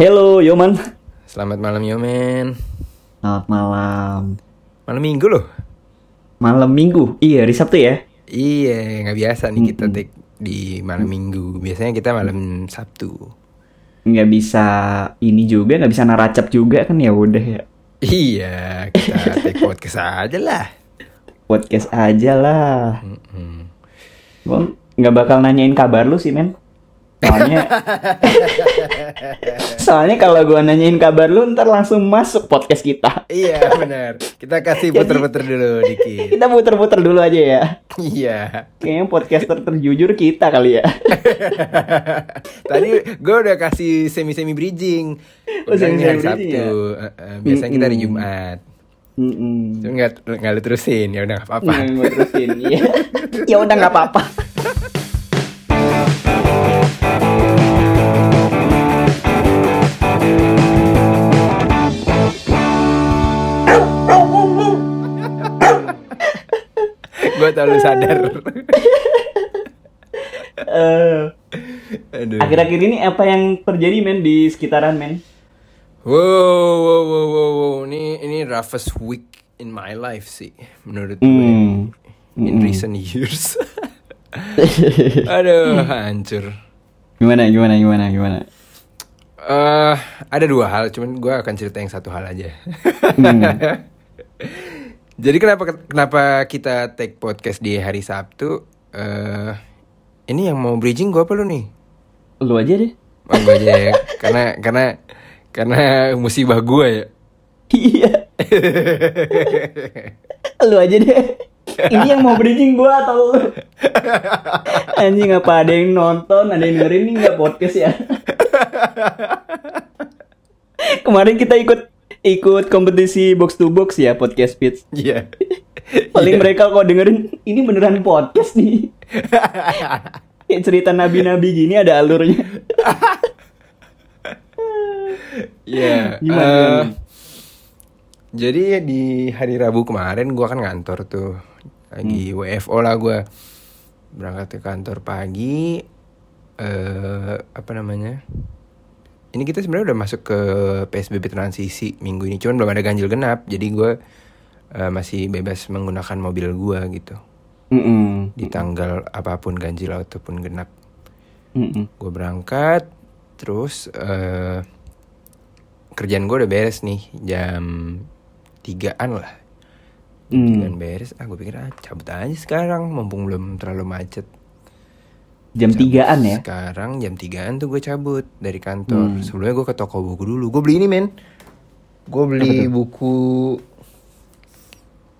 Hello, Yoman. Selamat malam Yomen. Selamat malam. Malam minggu loh. Malam minggu. Iya, hari Sabtu ya. Iya, nggak biasa nih kita take di malam minggu. Biasanya kita malam Sabtu. Nggak bisa ini juga, nggak bisa naracap juga kan ya udah ya. Iya, kita take podcast aja lah. Podcast aja lah. Mm-mm. Gua nggak bakal nanyain kabar lu sih, men. Soalnya Soalnya kalau gua nanyain kabar lu ntar langsung masuk podcast kita. Iya benar. Kita kasih puter-puter dulu dikit. Kita puter-puter dulu aja ya. Iya. Kayaknya podcaster terjujur kita kali ya. Tadi gue udah kasih semi-semi bridging. Oh, Gua bilang ini hari semi-semi bridging Sabtu. Eh, eh, biasanya kita hari. Jumat. Mm-mm. Cuma nggak nggak lu terusin ya udah nggak apa-apa. Nggak, gua terusin. Iya. ya udah nggak apa-apa. gue tau lu sadar. Eh, Aduh. akhir-akhir ini apa yang terjadi men di sekitaran men? Wow, wow, wow, wow, wow. Ini ini roughest week in my life sih, menurut gue. Hmm. In recent years. Aduh, hancur. Gimana gimana gimana gimana? Eh, ada dua hal, cuman gue akan cerita yang satu hal aja. Hmm. Jadi kenapa kenapa kita take podcast di hari Sabtu? Eh, ini yang mau bridging gue apa lu nih? Lu aja deh. Oh, gue aja ya. karena karena karena musibah gue ya. Iya. lu aja deh. Ini yang mau bridging gua atau lu? Anjing apa ada yang nonton, ada yang dengerin ini nggak podcast ya? Kemarin kita ikut ikut kompetisi box to box ya podcast pitch. Iya. Paling mereka kok dengerin ini beneran podcast nih. Kayak cerita nabi-nabi gini ada alurnya. Iya. Gimana, eh, jadi di hari Rabu kemarin gua kan ngantor tuh. Lagi Hmm. WFO lah gua. Berangkat ke kantor pagi eh apa namanya? Ini kita sebenarnya udah masuk ke PSBB transisi minggu ini, cuman belum ada ganjil genap. Jadi gua eh, masih bebas menggunakan mobil gua gitu. Mm-mm. Di tanggal apa pun ganjil ataupun genap. Mm-mm. gue berangkat terus eh kerjaan gue udah beres nih jam tigaan lah Hmm. tigaan beres ah gue pikir ah cabut aja sekarang mumpung belum terlalu macet Jam tigaan ya? sekarang jam tigaan tuh gue cabut dari kantor Hmm. sebelumnya gue ke toko buku dulu gue beli ini men gue beli buku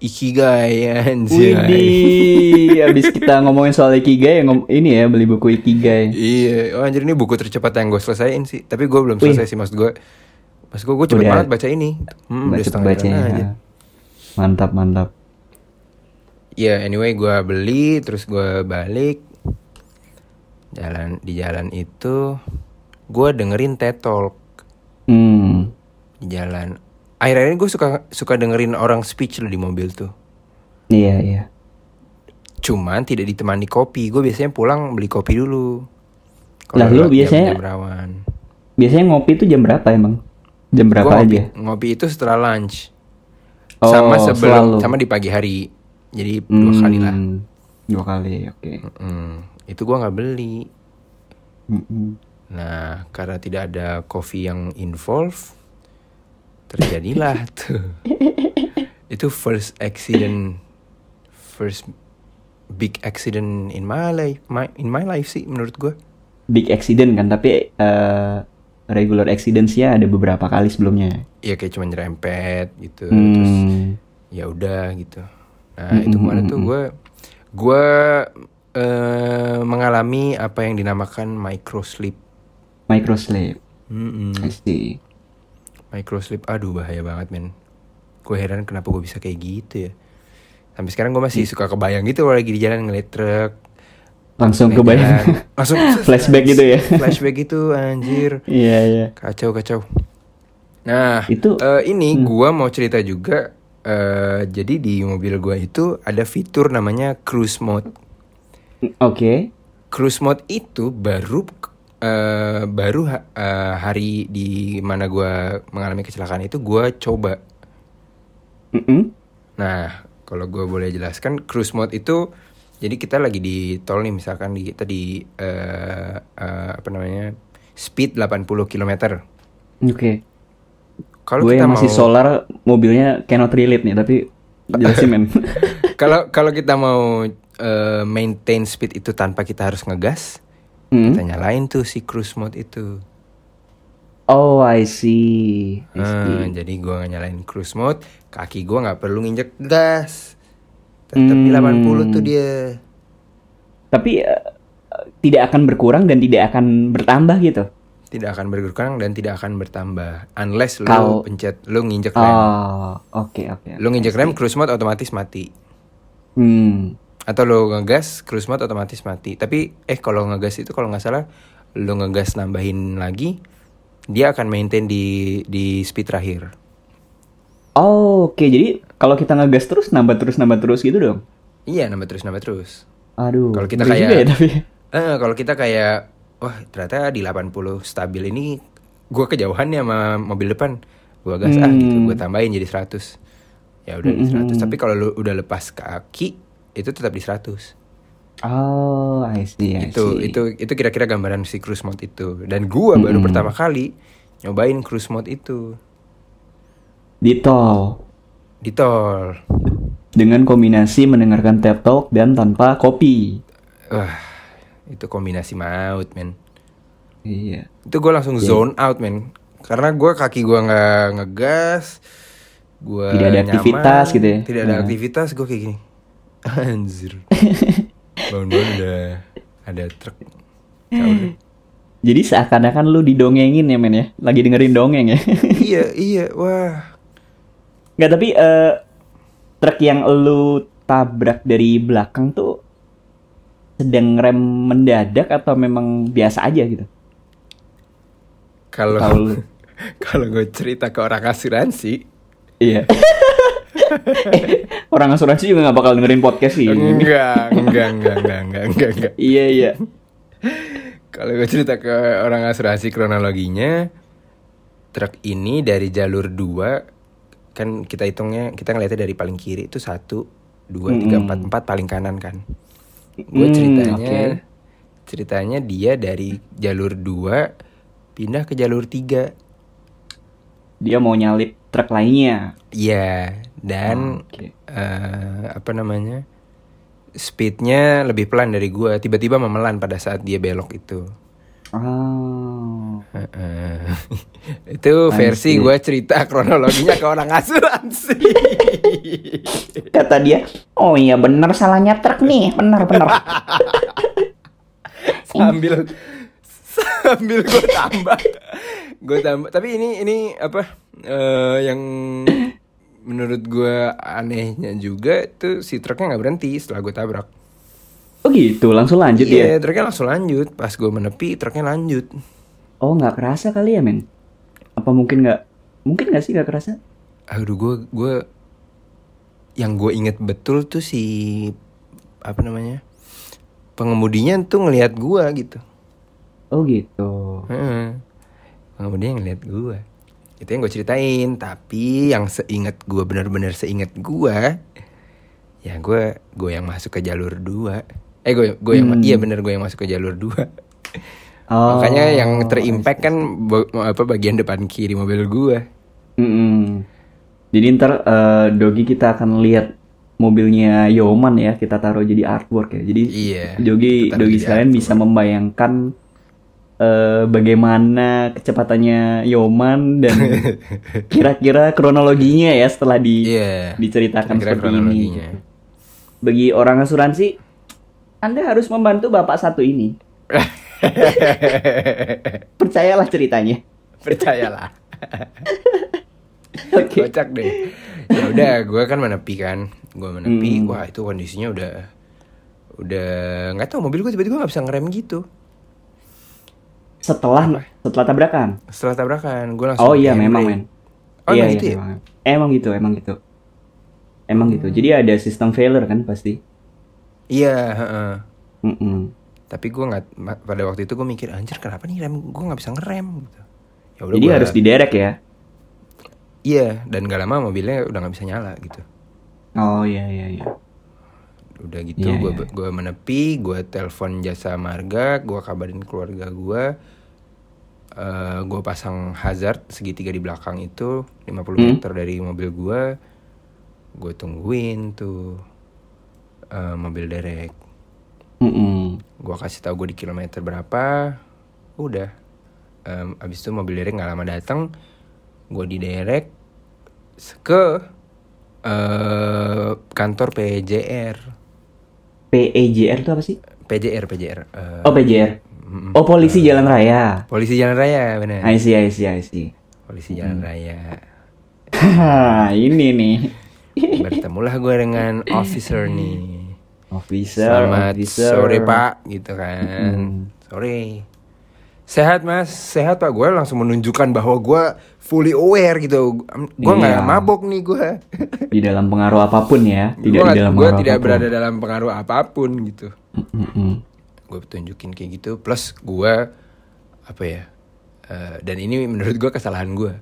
Ikigai anjay Widih, abis kita ngomongin soal Ikigai, ngom ini ya beli buku Ikigai. Iya, oh anjir ini buku tercepat yang gue selesaiin sih. Tapi gue belum Wih. selesai sih maksud gue. Maksud gue gue cepet banget baca ini. Hmm, udah setengah bacanya. jalan aja. Mantap, mantap. Iya, anyway gue beli terus gue balik. Jalan di jalan itu gue dengerin TED Talk Hmm. di jalan. Akhir-akhir ini gue suka suka dengerin orang speech loh di mobil tuh. Iya, iya. Cuman tidak ditemani kopi. Gue biasanya pulang beli kopi dulu. Lah, lu biasanya- rawan. Biasanya ngopi itu jam berapa emang? Jam berapa Gua ngopi, aja? ngopi itu setelah lunch. Oh, sama sebelum selalu. sama di pagi hari. Jadi dua kali lah. Hmm, Dua kali, oke. Mm, itu gua nggak beli. Mm-mm. Nah, karena tidak ada kopi yang involve, terjadilah tuh. itu first accident, first big accident in my life, my, in my life sih menurut gua. Big accident kan, tapi eh, regular accidents-nya ada beberapa kali sebelumnya. Ya kayak cuma nyerempet gitu, terus Hmm. ya udah gitu. Nah itu kemarin tuh gue gue eh, mengalami apa yang dinamakan micro sleep. Micro sleep. Mm-mm. I see. Micro sleep, aduh bahaya banget men. Gue heran kenapa gue bisa kayak gitu ya. Sampai sekarang gue masih suka kebayang gitu kalau lagi di jalan ngeliat truk. Langsung kebayang. jalan. Langsung Flashback gitu ya. Flashback gitu anjir. Iya, iya. Kacau kacau. Nah, Itu- eh, ini gua mau cerita juga. eh, jadi di mobil gua itu ada fitur namanya cruise mode. Oke. Cruise mode itu baru eh, baru ha- eh, hari di mana gue mengalami kecelakaan itu gue coba. Mm-mm. Nah, kalau gue boleh jelaskan, cruise mode itu jadi kita lagi di tol nih, misalkan di kita di eh, eh, apa namanya speed 80 km. Oke. Kalau Gue kita yang masih mau solar mobilnya cannot relate nih, tapi jelasin men. kalau kalau kita mau eh, maintain speed itu tanpa kita harus ngegas, Hmm. kita nyalain tuh si cruise mode itu. Oh, I see. I see. Eh, jadi gue nyalain cruise mode, kaki gue nggak perlu nginjek gas. Tetap di Hmm. 80 tuh dia. Tapi eh, tidak akan berkurang dan tidak akan bertambah gitu. Tidak akan berkurang dan tidak akan bertambah unless lu Kalau- pencet lu nginjek rem. Oh, oke oke. Lu nginjek rem cruise mode otomatis mati. Hmm. Atau lu ngegas cruise mode otomatis mati. Tapi eh kalau ngegas itu kalau nggak salah lu ngegas nambahin lagi dia akan maintain di di speed terakhir. Oh, oke. Jadi kalau kita ngegas terus nambah terus nambah terus gitu dong. Iya nambah terus nambah terus. Aduh. Kalau kita kayak- ya tapi. Eh, kalau kita kayak wah ternyata di 80 stabil ini gua kejauhan nih sama mobil depan. Gua gas ah gitu, Hmm. gua tambahin jadi 100. Ya udah di 100, tapi kalau lu udah lepas kaki itu tetap di 100. Oh, I see, I itu see. itu itu kira-kira gambaran si cruise mode itu. Dan gua baru Mm-mm. pertama kali nyobain cruise mode itu di tol di tol. dengan kombinasi mendengarkan TED Talk dan tanpa kopi. Wah, itu kombinasi maut, men. Iya. Itu gue langsung zone out, men. Karena gue kaki gue nggak ngegas, gue Tidak ada aktivitas gitu ya? Tidak ada Nah. aktivitas, gue kayak gini. Anjir. Bangun-bangun udah ada truk. Jadi seakan-akan lu didongengin ya men ya, lagi dengerin dongeng ya. iya, iya, wah. Nggak tapi eh, truk yang lu tabrak dari belakang tuh sedang rem mendadak atau memang biasa aja gitu? Kalau kalau gue cerita ke orang asuransi, Iya. Eh, orang asuransi juga nggak bakal dengerin podcast sih. enggak, enggak, enggak, enggak, enggak, enggak, enggak. Iya iya. Kalau gue cerita ke orang asuransi kronologinya, truk ini dari jalur 2 kan kita hitungnya kita ngeliatnya dari paling kiri itu satu dua tiga empat empat paling kanan kan. Gue Hmm, ceritanya oke. ceritanya dia dari jalur 2 pindah ke jalur 3 Dia mau nyalip truk lainnya. Iya dan Oke. eh, apa namanya speednya lebih pelan dari gue tiba-tiba memelan pada saat dia belok itu. Oh. Heeh. itu versi gue cerita kronologinya ke orang asuransi. Kata dia, oh iya bener salahnya truk nih, bener bener. sambil sambil gue tambah, gue tambah. Tapi ini ini apa eh, yang menurut gue anehnya juga tuh si truknya nggak berhenti setelah gue tabrak. Oh gitu, langsung lanjut Iya, ya? truknya langsung lanjut. Pas gue menepi, truknya lanjut. Oh nggak kerasa kali ya men? Apa mungkin nggak? Mungkin nggak sih nggak kerasa? Aduh, gue gue yang gue inget betul tuh si apa namanya pengemudinya tuh ngelihat gue gitu. Oh gitu. Heeh. Pengemudinya ngelihat gue. Itu yang gue ceritain. Tapi yang seingat gue bener-bener seingat gue, ya gue gue yang masuk ke jalur dua. Eh gue gue yang Hmm. iya bener gue yang masuk ke jalur dua. Oh, Makanya yang terimpact kan apa bagian depan kiri mobil gue. Mm-mm. Jadi ntar eh, Dogi kita akan lihat mobilnya Yoman ya kita taruh jadi artwork ya. Jadi Iya, Dogi Dogi jadi sekalian bisa membayangkan eh, bagaimana kecepatannya Yoman dan kira-kira kronologinya ya setelah di Iya. diceritakan Kira-kira seperti ini. Bagi orang asuransi, Anda harus membantu bapak satu ini. Percayalah ceritanya. Percayalah. Oke. Kocak deh. Ya udah, gue kan menepi kan. Gue menepi. Hmm. Wah itu kondisinya udah udah nggak tahu mobil gue tiba-tiba nggak bisa ngerem gitu. Setelah setelah tabrakan. Setelah tabrakan, gue langsung. Oh iya memang men. Oh iya, emang iya, gitu ya? memang. Emang gitu, emang gitu. Emang gitu. Jadi ada sistem failure kan pasti. Iya. heeh. Mm-mm. tapi gue nggak pada waktu itu gue mikir anjir kenapa nih rem gue nggak bisa ngerem gitu ya udah Jadi gua- harus diderek ya. iya dan gak lama mobilnya udah nggak bisa nyala gitu Oh iya iya iya. udah gitu Iya, gue iya. gue menepi gue telepon jasa marga gue kabarin keluarga gue eh gue pasang hazard segitiga di belakang itu 50 Hmm. meter dari mobil gue gue tungguin tuh eh, mobil derek Mm-mm. gue kasih tahu gue di kilometer berapa udah Em, abis itu mobil derek nggak lama datang gue di derek ke eh kantor PJR PEJR itu apa sih? PJR PJR eh, Oh PJR. Mm, Oh polisi jalan raya. polisi jalan raya bener I see I see I see. polisi jalan raya Haha, ini nih. bertemulah gue dengan officer nih Officer, selamat officer. sore pak gitu kan Mm. sore sehat mas sehat pak gue langsung menunjukkan bahwa gue fully aware gitu gue nggak Iya. mabok nih gue Di dalam pengaruh apa pun ya, tidak gue di dalam gue tidak apa pun. berada dalam pengaruh apa pun gitu Mm-mm. Gue tunjukin kayak gitu plus gue apa ya eh, dan ini menurut gue kesalahan gue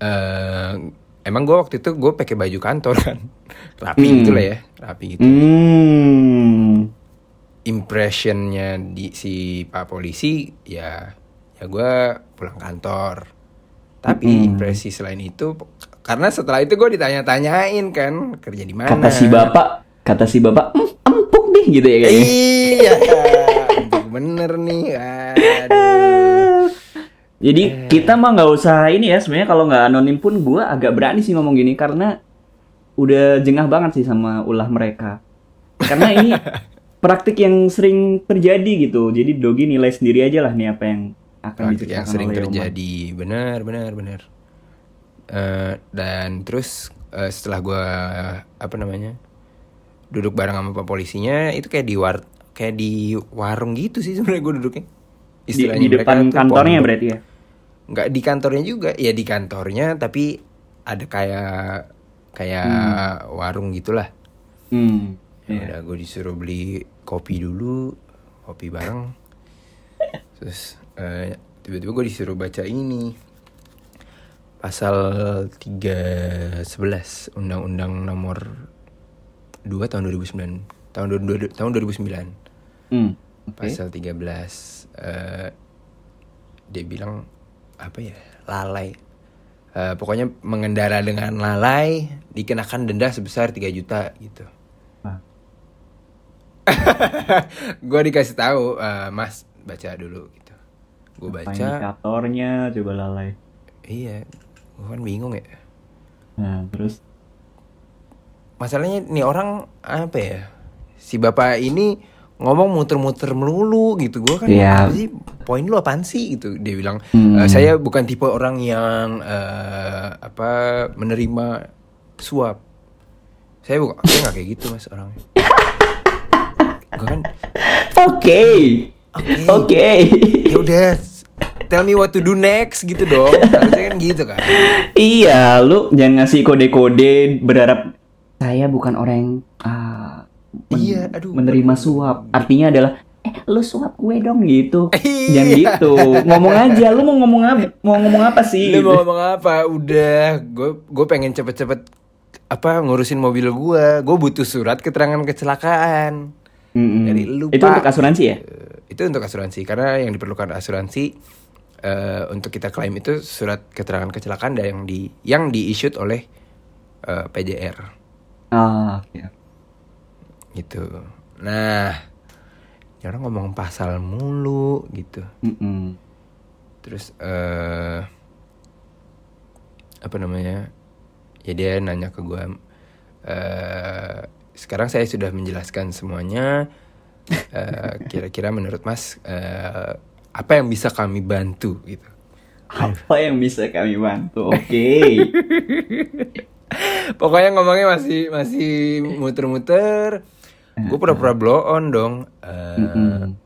eh emang gue waktu itu gue pakai baju kantor kan rapi Hmm. gitu lah ya rapi gitu Hmm. impressionnya di si pak polisi ya ya gue pulang kantor tapi Mm-mm. impresi selain itu karena setelah itu gue ditanya-tanyain kan kerja di mana Kata si bapak, kata si bapak, "Hmm, deh gitu ya kayaknya. iya bener nih aduh Jadi Eh. kita mah nggak usah ini ya sebenarnya kalau nggak anonim pun gue agak berani sih ngomong gini karena udah jengah banget sih sama ulah mereka. Karena ini praktik yang sering terjadi gitu. Jadi Dogi nilai sendiri aja lah nih apa yang akan praktik yang sering oleh terjadi benar benar benar Eh, dan terus eh, setelah gue apa namanya duduk bareng sama pak polisinya itu kayak di war kayak di warung gitu sih sebenarnya gue duduknya Di, di depan kantornya pondok. berarti ya. nggak di kantornya juga ya di kantornya tapi ada kayak kayak warung gitulah Hmm. Ya udah gue disuruh beli kopi dulu, kopi bareng. Terus eh, tiba-tiba gue disuruh baca ini pasal 311 Undang-Undang nomor 2 tahun 2009 tahun 2000 tahun 2009 Hmm. Oke. pasal 13 eh, dia bilang apa ya lalai Eh, pokoknya mengendara dengan lalai dikenakan denda sebesar 3 juta gitu Ah. gue dikasih tahu eh, mas baca dulu gitu gue baca indikatornya coba lalai. iya gue kan bingung ya Nah, terus masalahnya nih orang apa ya si bapak ini ngomong muter-muter melulu gitu gue kan apa sih poin lu apaan sih gitu dia bilang Hmm. "Eh, saya bukan tipe orang yang eh, apa menerima suap saya bukan saya nggak kayak gitu mas orangnya gue kan Oke. Oke. Oke. ya udah tell me what to do next gitu dong harusnya kan gitu kan Iya, lu jangan ngasih kode-kode berharap saya bukan orang yang ah, men- Iya, aduh. menerima suap. Artinya adalah eh lu suap gue dong gitu. Iya. Jangan gitu. Ngomong aja, lu mau ngomong apa? Mau ngomong apa sih? Lu mau ngomong apa? Udah, gue gue pengen cepet-cepet apa ngurusin mobil gue. Gue butuh surat keterangan kecelakaan. Mm-mm. Dari lu, Itu untuk asuransi ya? Eh, itu untuk asuransi karena yang diperlukan asuransi eh, untuk kita klaim itu surat keterangan kecelakaan yang di yang di issued oleh eh, PJR Ah, oke. gitu. Nah, ini orang ngomong pasal mulu gitu. Mm-mm. Terus eh apa namanya? Ya dia nanya ke gue. eh sekarang saya sudah menjelaskan semuanya. Eh, Kira-kira menurut Mas eh, apa yang bisa kami bantu gitu? Apa yang bisa kami bantu? Oke. Pokoknya ngomongnya masih masih muter-muter. Gue pura-pura blow on dong. Mm-mm.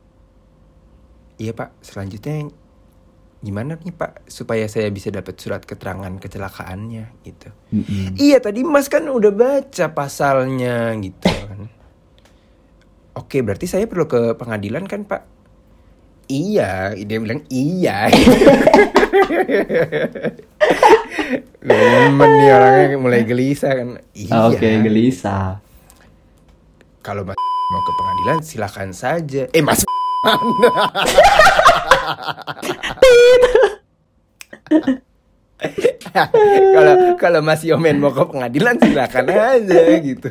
Iya Pak, selanjutnya gimana nih Pak supaya saya bisa dapat surat keterangan kecelakaannya gitu. Iya tadi Mas kan udah baca pasalnya gitu kan. oke berarti saya perlu ke pengadilan kan pak iya dia bilang iya Gemen nih orangnya mulai gelisah kan. Iya. Oke, gelisah. kalau mas mau ke pengadilan silakan saja. Eh mas kalau kalau Mas Yomen mau ke pengadilan silakan aja gitu.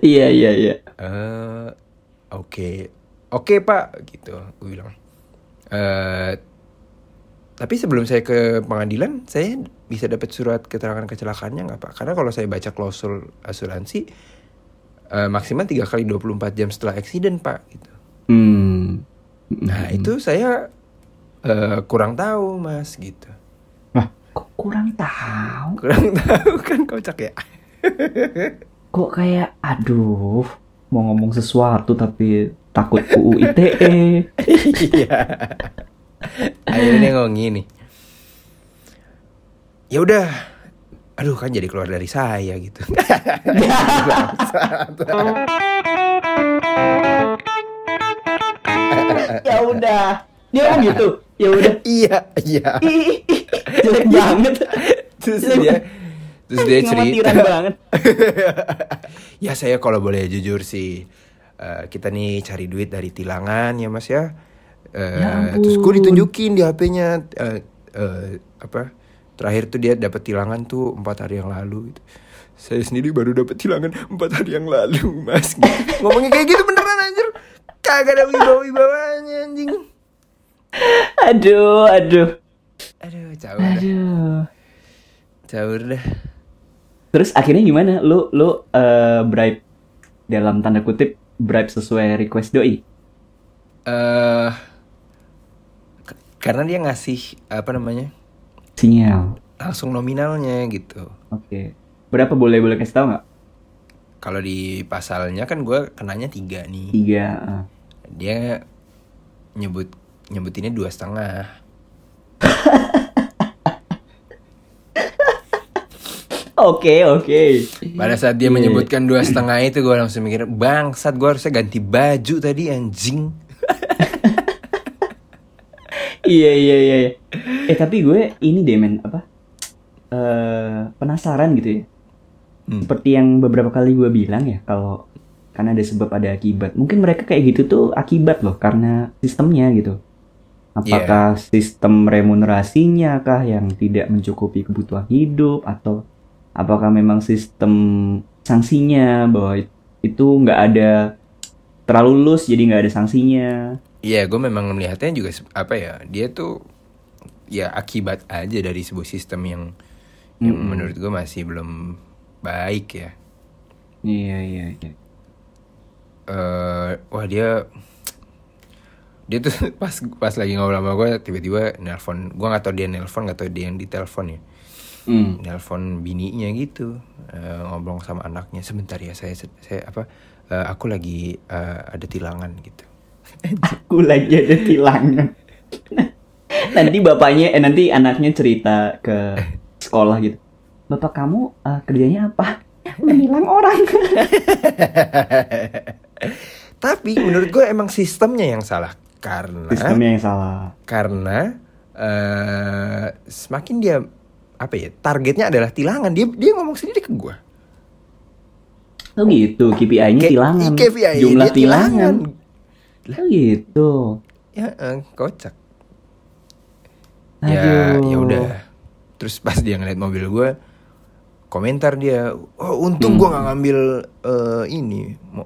Iya, iya, iya. eh oke. Oke pak gitu gue bilang. Eh tapi sebelum saya ke pengadilan saya bisa dapat surat keterangan kecelakaannya nggak pak karena kalau saya baca klausul asuransi eh, maksimal tiga kali 24 jam setelah eksiden pak gitu Hmm. nah itu saya eh, kurang tahu mas gitu Wah, kok kurang tahu? kurang tahu kan kocak ya Kok kayak aduh, mau ngomong sesuatu tapi takut UU ITE. Iya. Akhirnya dia ngomong gini. Ya udah. Aduh kan jadi keluar dari saya gitu. ya udah. Dia kan gitu. Ya udah. iya, iya. Jelek banget. Terus dia terus dia cerita. Banget. ya saya kalau boleh jujur sih eh, kita nih cari duit dari tilangan ya Mas ya. Ya ampun. terus gue ditunjukin di HP-nya eh, eh, apa? Terakhir tuh dia dapat tilangan tuh empat hari yang lalu gitu. Saya sendiri baru dapat tilangan empat hari yang lalu, Mas. Ngomongnya kayak gitu beneran anjir. Kagak ada wibawa-wibawanya anjing. Aduh, aduh. Aduh, caur dah. Aduh. Caur dah. Terus akhirnya gimana? Lu lu eh, bribe dalam tanda kutip bribe sesuai request doi. eh k- karena dia ngasih apa namanya? Sinyal. langsung nominalnya gitu. Oke. Berapa boleh boleh kasih tahu nggak? Kalau di pasalnya kan gue kenanya tiga nih. Tiga. ah. Dia nyebut nyebutinnya dua setengah. Oke oke. Pada saat dia Iya. menyebutkan dua setengah itu gue langsung mikir bangsat gue harusnya ganti baju tadi anjing. Iya iya iya. iya. Eh tapi gue ini deh men apa? Eh penasaran gitu ya. Hmm. Seperti yang beberapa kali gue bilang ya kalau karena ada sebab ada akibat. Mungkin mereka kayak gitu tuh akibat loh karena sistemnya gitu. Apakah sistem remunerasinya kah yang tidak mencukupi kebutuhan hidup atau apakah memang sistem sanksinya bahwa itu nggak ada terlalu lulus jadi nggak ada sanksinya. Iya gue memang melihatnya juga apa ya dia tuh ya akibat aja dari sebuah sistem yang, yang Mm-mm. menurut gue masih belum baik ya. Iya iya iya. eh wah dia dia tuh pas pas lagi ngobrol sama gue tiba-tiba nelpon gue nggak tahu dia nelpon nggak tahu dia yang ditelepon ya Hmm. nelpon bininya gitu eh, ngobrol sama anaknya sebentar ya saya saya apa eh, aku lagi eh, ada tilangan gitu Aku lagi ada tilangan. nanti bapaknya, eh nanti anaknya cerita ke sekolah gitu. Bapak kamu eh, kerjanya apa? Menilang orang. tapi menurut gue emang sistemnya yang salah karena Sistemnya yang salah. karena eh semakin dia apa ya targetnya adalah tilangan dia dia ngomong sendiri ke gue Oh gitu, KPI-nya tilangan. KPI Jumlah dia tilangan. Oh gitu. ya eh, kocak ya Aduh. ya udah terus pas dia ngeliat mobil gue komentar dia oh untung Hmm. gue nggak ngambil eh, ini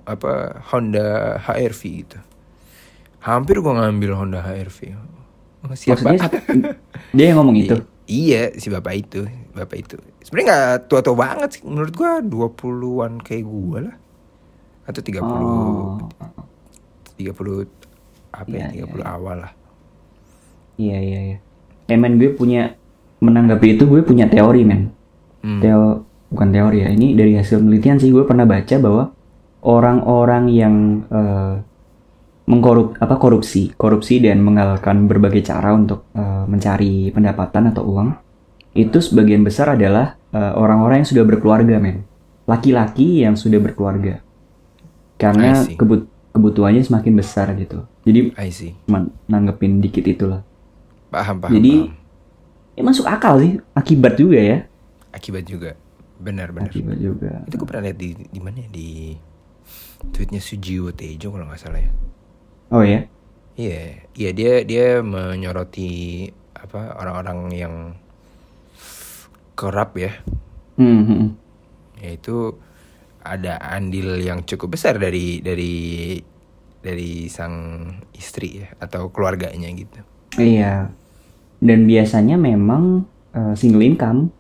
apa Honda HRV gitu hampir gue ngambil Honda HRV siapa dia yang ngomong itu. Iya si bapak itu bapak itu sebenarnya nggak tua-tua banget sih menurut gue 20-an kayak gue lah atau 30 Oh. 30 apa ya, Iya, 30 awal lah Iya iya iya. Eh men gue punya menanggapi itu gue punya teori men. Hmm. Teo bukan teori ya. Ini dari hasil penelitian sih gue pernah baca bahwa orang-orang yang eh, mengkorup apa korupsi, korupsi dan menghalalkan berbagai cara untuk eh, mencari pendapatan atau uang itu sebagian besar adalah eh, orang-orang yang sudah berkeluarga men. Laki-laki yang sudah berkeluarga. Karena kebut kebutuhannya semakin besar gitu. Jadi I see. cuma nanggepin dikit itulah. Paham, paham. Jadi paham. ya masuk akal sih, akibat juga ya. akibat juga. Benar, benar. Akibat juga. Itu gue pernah lihat di di mana ya? Di tweetnya Sujiwo Tejo kalau nggak salah ya. Oh ya. Iya, iya dia dia menyoroti apa orang-orang yang kerap ya, Hmm, hmm, hmm. yaitu ada andil yang cukup besar dari dari dari sang istri ya atau keluarganya gitu. Iya. Dan biasanya memang eh, single income.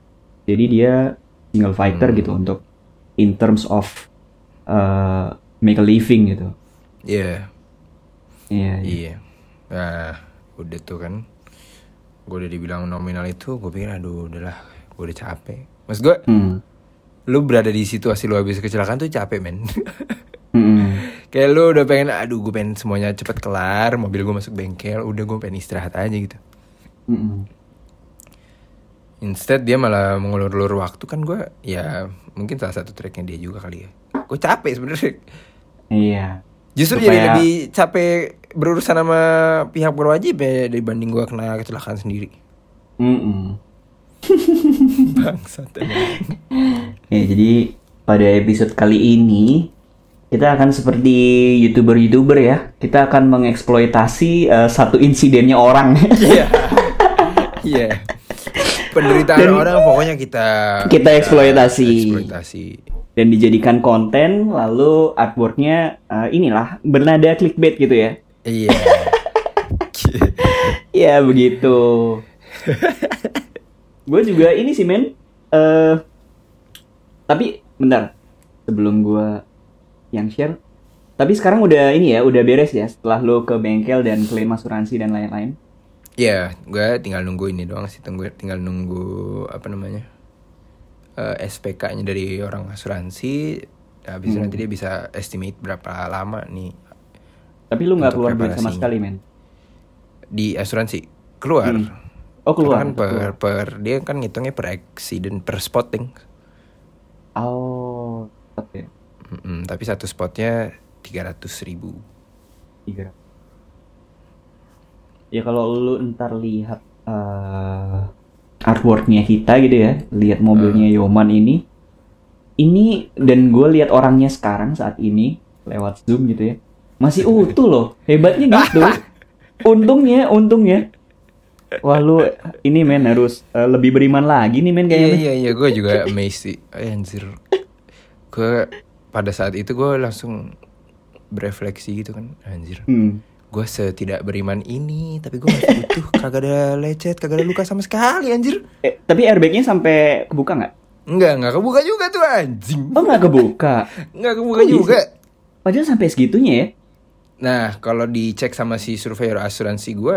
Jadi dia single fighter Hmm. gitu untuk in terms of eh, make a living gitu. Iya, Iya. iya. iya. Nah, udah tuh kan, gue udah dibilang nominal itu, gue pikir aduh udahlah, gue udah capek. Mas gue, Hmm. Lu berada di situasi lu habis kecelakaan tuh capek men. Hmm. Kayak lu udah pengen, aduh gue pengen semuanya cepet kelar, mobil gue masuk bengkel, udah gue pengen istirahat aja gitu. Hmm. Instead dia malah mengulur-ulur waktu kan gue, ya mungkin salah satu tracknya dia juga kali ya. Gue capek sebenarnya. Iya. Justru Supaya- jadi lebih capek berurusan sama pihak berwajib ya dibanding gue kena kecelakaan sendiri. Mm-mm. Bangsat. Ya, jadi pada episode kali ini kita akan seperti youtuber-youtuber ya. Kita akan mengeksploitasi eh, satu insidennya orang. Iya. Iya. Penderitaan Dan- orang pokoknya kita Kita eksploitasi. eksploitasi. Dan dijadikan konten, lalu artworknya eh, inilah bernada clickbait gitu ya. Iya. Ya begitu. gue juga ini sih men. eh tapi bentar sebelum gue yang share. Tapi sekarang udah ini ya, udah beres ya setelah lo ke bengkel dan klaim asuransi dan lain-lain. Iya, gue tinggal nunggu ini doang sih, tunggu tinggal nunggu apa namanya eh, SPK-nya dari orang asuransi. Habis Hmm. nanti dia bisa estimate berapa lama nih Tapi lu nggak keluar duit sama sekali men. di asuransi keluar. Hmm. Oh keluar. Kan per, per dia kan ngitungnya per accident per spotting. Oh, tetap ya. Mm-mm, tapi satu spotnya 300 ribu. Tiga. Ya kalau lu ntar lihat eh artworknya kita gitu ya, lihat mobilnya Yoman ini, ini dan gue lihat orangnya sekarang saat ini lewat zoom gitu ya, masih utuh loh, hebatnya gitu. untungnya, untungnya. Wah lu ini men harus eh, lebih beriman lagi nih men kayaknya. iya iya gue juga amazed sih. Anjir. Gue pada saat itu gue langsung berefleksi gitu kan, anjir. Hmm. Gue setidak beriman ini, tapi gue masih utuh, kagak ada lecet, kagak ada luka sama sekali, anjir. Eh, tapi airbagnya sampai kebuka nggak? Enggak, enggak kebuka juga tuh anjing. Oh nggak kebuka. Enggak kebuka Kok bisa? juga. Padahal sampai segitunya ya. Nah, kalau dicek sama si surveyor asuransi gue,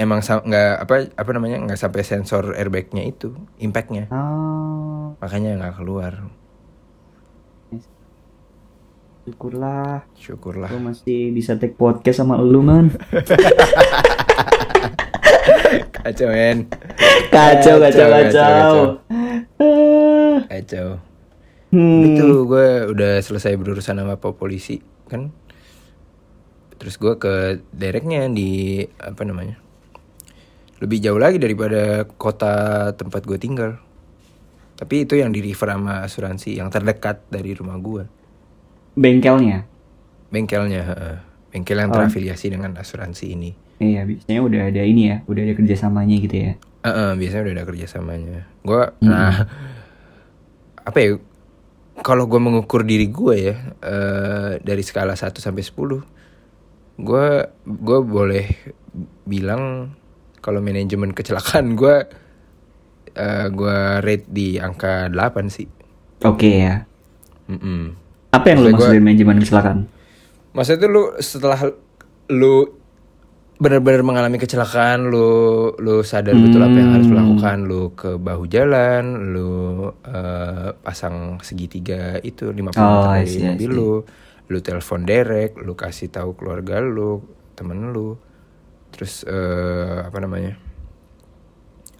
emang nggak apa apa namanya nggak sampai sensor airbagnya itu, impactnya, Oh, makanya nggak keluar. syukurlah. Syukurlah. Gue masih bisa take podcast sama lu man. Kacau men. Kacau, kacau, Kacau, kacau. Ah. Kacau. Hmm. Itu gue udah selesai berurusan sama pak polisi kan. Terus gue ke direknya di apa namanya? Lebih jauh lagi daripada kota tempat gue tinggal. Tapi itu yang di refer sama asuransi yang terdekat dari rumah gue. Bengkelnya. Bengkelnya, bengkel yang Oh. terafiliasi dengan asuransi ini. Iya, biasanya udah ada ini ya, udah ada kerjasamanya gitu ya. Heeh, biasanya udah ada kerjasamanya. Gue, nah, apa ya? Kalau gue mengukur diri gue ya eh, dari skala 1 sampai 10 gue gue boleh bilang kalau manajemen kecelakaan gue eh, gue rate di angka 8 sih. Oke ya. Mm-mm. Apa yang lu Maksud maksud gua- dari manajemen kecelakaan? Maksudnya tuh lu setelah lu benar-benar mengalami kecelakaan, lu lu sadar betul apa yang harus lu Hmm. lakukan, lu ke bahu jalan, lu eh, pasang segitiga itu 50 Oh, meter dari mobil lu, lu telepon derek, lu kasih tahu keluarga lu, temen lu, terus eh, apa namanya?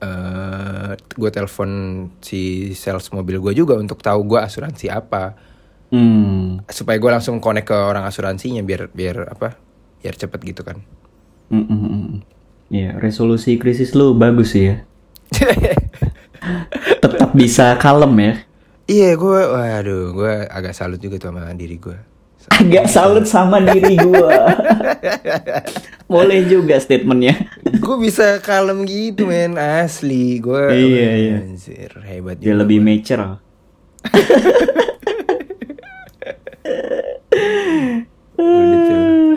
eh gue telepon si sales mobil gue juga untuk tahu gue asuransi apa Hmm. supaya gue langsung connect ke orang asuransinya biar biar apa biar cepet gitu kan Mm, mm, mm. Iya, resolusi krisis lu bagus sih ya. Tetap bisa kalem ya. iya gue waduh gue agak salut juga tuh sama diri gue Agak salut sama diri gua. Boleh juga statementnya. gue bisa kalem gitu men asli gue Iya, iya. anjir, hebat Dia juga lebih gua. mature. Udah tuh.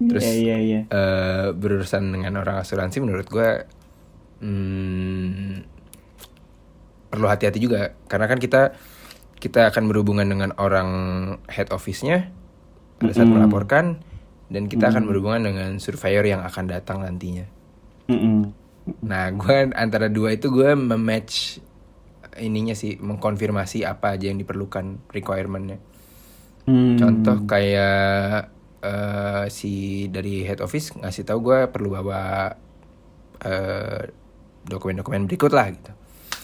Terus Iya, iya, iya. eh, berurusan dengan orang asuransi menurut gue hmm, perlu hati-hati juga karena kan kita kita akan berhubungan dengan orang head office-nya pada saat Mm-mm. melaporkan dan kita akan berhubungan dengan surveyor yang akan datang nantinya. Mm-mm. Nah, gue antara dua itu gue mematch ininya sih mengkonfirmasi apa aja yang diperlukan requirement-nya. Hmm. Contoh kayak eh, si dari head office ngasih tahu gue perlu bawa eh, dokumen-dokumen berikut lah gitu.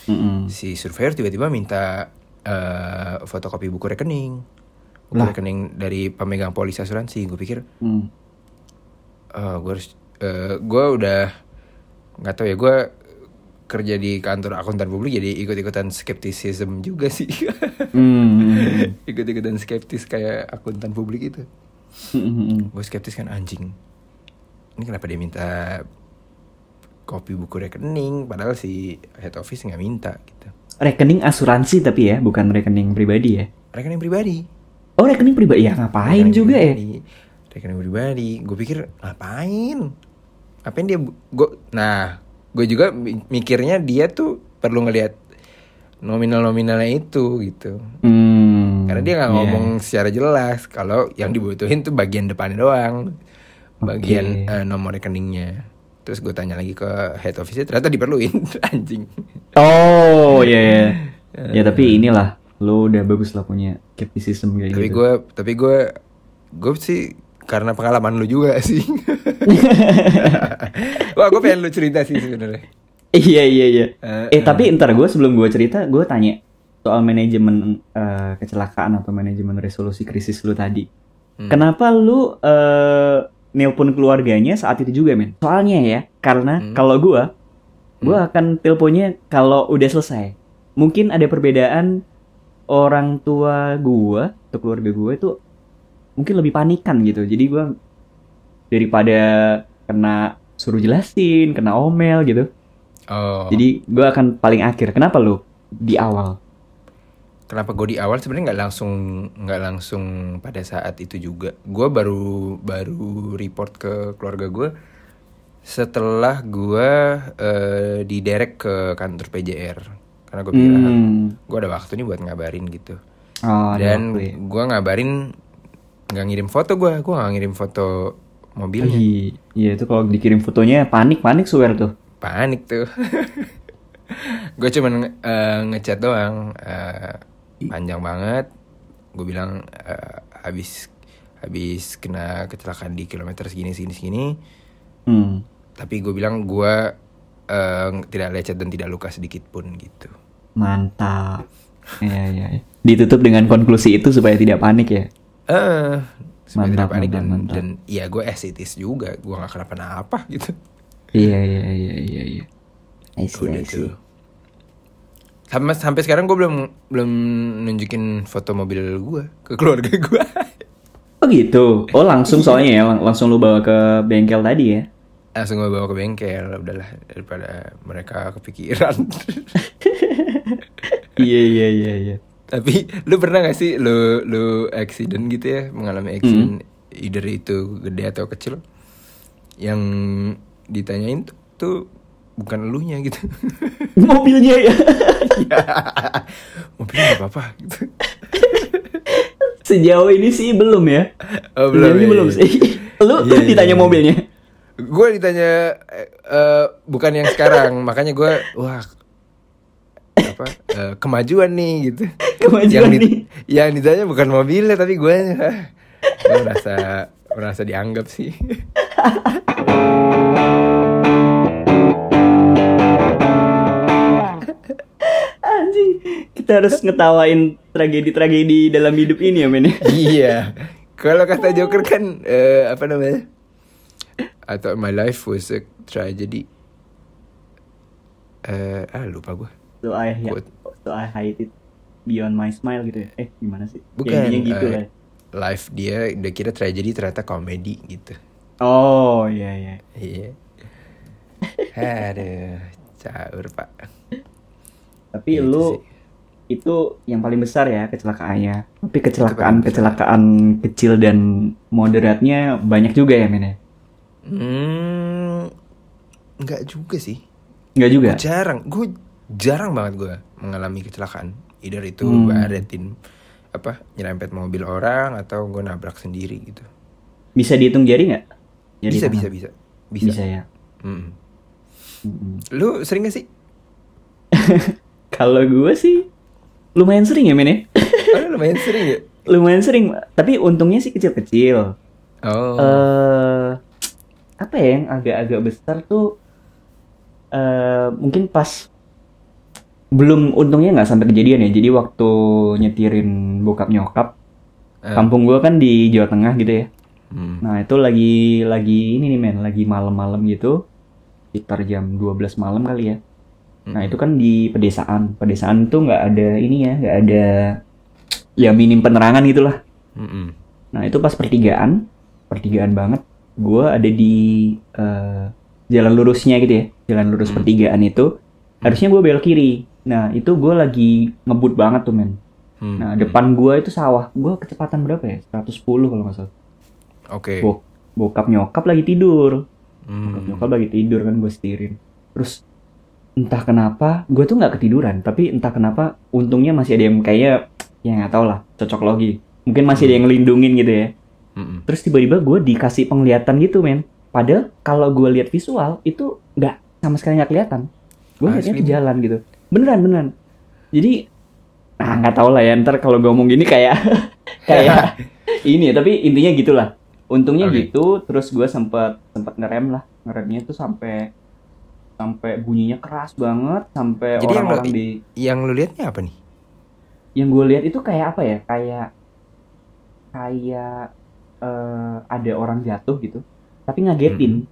Mm-mm. Si surveyor tiba-tiba minta eh, fotokopi buku rekening, buku Lah. rekening dari pemegang polis asuransi. Gue pikir, Hmm. oh, gue harus, eh, gue udah nggak tahu ya gue kerja di kantor akuntan publik jadi ikut-ikutan skepticism juga sih. Hmm. ikut-ikutan skeptis kayak akuntan publik itu. Gue skeptis kan anjing ini kenapa dia minta kopi buku rekening padahal si head office nggak minta gitu Rekening asuransi tapi ya, bukan rekening pribadi ya. rekening pribadi Oh, rekening pribadi ya ngapain Rekening juga ya? pribadi. rekening pribadi gue pikir ngapain ngapain dia gue nah gue juga mi- mikirnya dia tuh perlu ngelihat nominal nominalnya itu gitu Hmm. karena dia nggak Iya. ngomong secara jelas kalau yang dibutuhin tuh bagian depannya doang bagian Oke. eh, nomor rekeningnya terus gue tanya lagi ke head office ternyata diperluin anjing Oh, iya ya. Ya tapi inilah lo udah bagus lah punya skepticism kayak tapi gitu. gue tapi gue gue sih karena pengalaman lu juga sih wah gue pengen lu cerita sih sebenarnya Iya iya iya. Eh, Eh tapi ntar gue sebelum gue cerita gue tanya soal manajemen eh, kecelakaan atau manajemen resolusi krisis lu tadi. Hmm. Kenapa lu eh, nelpon keluarganya saat itu juga men? Soalnya ya karena Hmm. kalau gue gue akan teleponnya kalau udah selesai. Mungkin ada perbedaan orang tua gue atau keluarga gue itu mungkin lebih panikan gitu. Jadi gue daripada kena suruh jelasin, kena omel gitu. oh Jadi gue akan paling akhir. Kenapa lu di awal? Kenapa gue di awal sebenarnya nggak langsung nggak langsung pada saat itu juga gue baru baru report ke keluarga gue setelah gue eh, diderek ke kantor PJR karena gue ah, Hmm. gue ada waktu nih buat ngabarin gitu Oh, dan ya. gue ngabarin nggak ngirim foto gue gue nggak ngirim foto mobilnya Ih, Iya itu kalau dikirim fotonya panik panik swear tuh. panik tuh gue cuman eh, ngechat doang eh, panjang banget gue bilang eh, habis habis kena kecelakaan di kilometer segini segini segini Hmm. tapi gue bilang gue eh, tidak lecet dan tidak luka sedikit pun gitu Mantap. Iya iya. iya. Ditutup dengan konklusi itu supaya tidak panik ya. eh supaya tidak Mantap, panik dan mantap, mantap. dan iya gue asitis juga gue nggak kenapa-napa gitu Iya iya iya iya iya. I see, Udah I see. tuh. Sampai sampai sekarang gue belum belum nunjukin foto mobil gue ke keluarga gue. Oh gitu. Oh langsung soalnya ya lang- langsung lu bawa ke bengkel tadi ya. Langsung gue bawa ke bengkel, udahlah daripada mereka kepikiran. iya iya iya iya. Tapi lu pernah gak sih lu lu accident gitu ya, mengalami accident either itu gede atau kecil yang ditanyain tuh, tuh bukan elunya gitu. Mobilnya ya. ya. Mobilnya gak apa-apa gitu. Sejauh ini sih belum ya. Oh, Sejauh ini ya, belum ya. sih. Lu Iya, lu iya, ditanya iya. mobilnya. gue ditanya eh, bukan yang sekarang makanya gue wah apa eh, kemajuan nih gitu Kemajuan yang, di- nih. yang ditanya bukan mobilnya tapi gue gue merasa merasa dianggap sih Anjing, kita harus ngetawain tragedi-tragedi dalam hidup ini ya men iya. Kalau kata Joker kan eh, apa namanya? I thought my life was a tragedy. Eh, ah lupa gue. so I Quote. so I hide it beyond my smile gitu ya eh gimana sih Ya, Bukan. intinya gitu eh, lah Life dia udah kira tragedi ternyata komedi gitu. oh iya iya Iya. Aduh, caur pak. Tapi Gitu lu sih. itu yang paling besar ya kecelakaannya tapi kecelakaan kecelakaan kecil dan moderatnya banyak juga ya men ya Hmm, nggak juga sih. Enggak juga Gue jarang, gue jarang banget gue mengalami kecelakaan. Either itu Hmm. baretin apa nyerempet mobil orang atau gue nabrak sendiri gitu. bisa dihitung jari nggak bisa, bisa, bisa, bisa, bisa ya Mm. Mm-mm. Lu sering gak sih? kalau gue sih lumayan sering ya men ya Oh, lu lumayan sering ya. lumayan sering tapi untungnya sih kecil-kecil Oh, eh apa ya yang agak-agak besar tuh eh mungkin pas belum untungnya nggak sampai kejadian ya jadi waktu nyetirin bokap nyokap Eh. kampung gua kan di Jawa Tengah gitu ya Hmm. nah itu lagi lagi ini nih men lagi malam-malam gitu sekitar jam 12 malam kali ya nah itu kan di pedesaan pedesaan tuh nggak ada ini ya nggak ada ya minim penerangan gitulah. Nah itu pas pertigaan, pertigaan banget. Gue ada di eh, jalan lurusnya gitu ya, jalan lurus Hmm. pertigaan itu. Harusnya gue belok kiri. Nah itu gue lagi ngebut banget tuh men. Hmm. Nah depan gue itu sawah. Gue kecepatan berapa ya? 110 kalau nggak salah. Oke. Bok bokap nyokap lagi tidur. Bokap nyokap lagi tidur kan gue setirin. Terus entah kenapa gue tuh nggak ketiduran. Tapi entah kenapa untungnya masih ada yang kayak ya nggak tau lah cocok logi. Mungkin masih ada yang ngelindungin gitu ya. Mm-mm. Terus tiba-tiba gue dikasih penglihatan gitu men. Padahal kalau gue lihat visual itu nggak sama sekali nggak kelihatan. Gue lihatnya Asli, di jalan gitu. Beneran beneran. Jadi nah nggak tahu lah ya ntar kalau gue ngomong gini kayak kayak ini ya. Tapi intinya gitulah. Untungnya Oke. gitu. Terus gue sempet sempet ngerem lah. Ngeremnya tuh sampai sampai bunyinya keras banget sampai orang-orang di Yang lu lihatnya apa nih? yang gue lihat itu kayak apa ya kayak kayak eh, ada orang jatuh gitu tapi ngagetin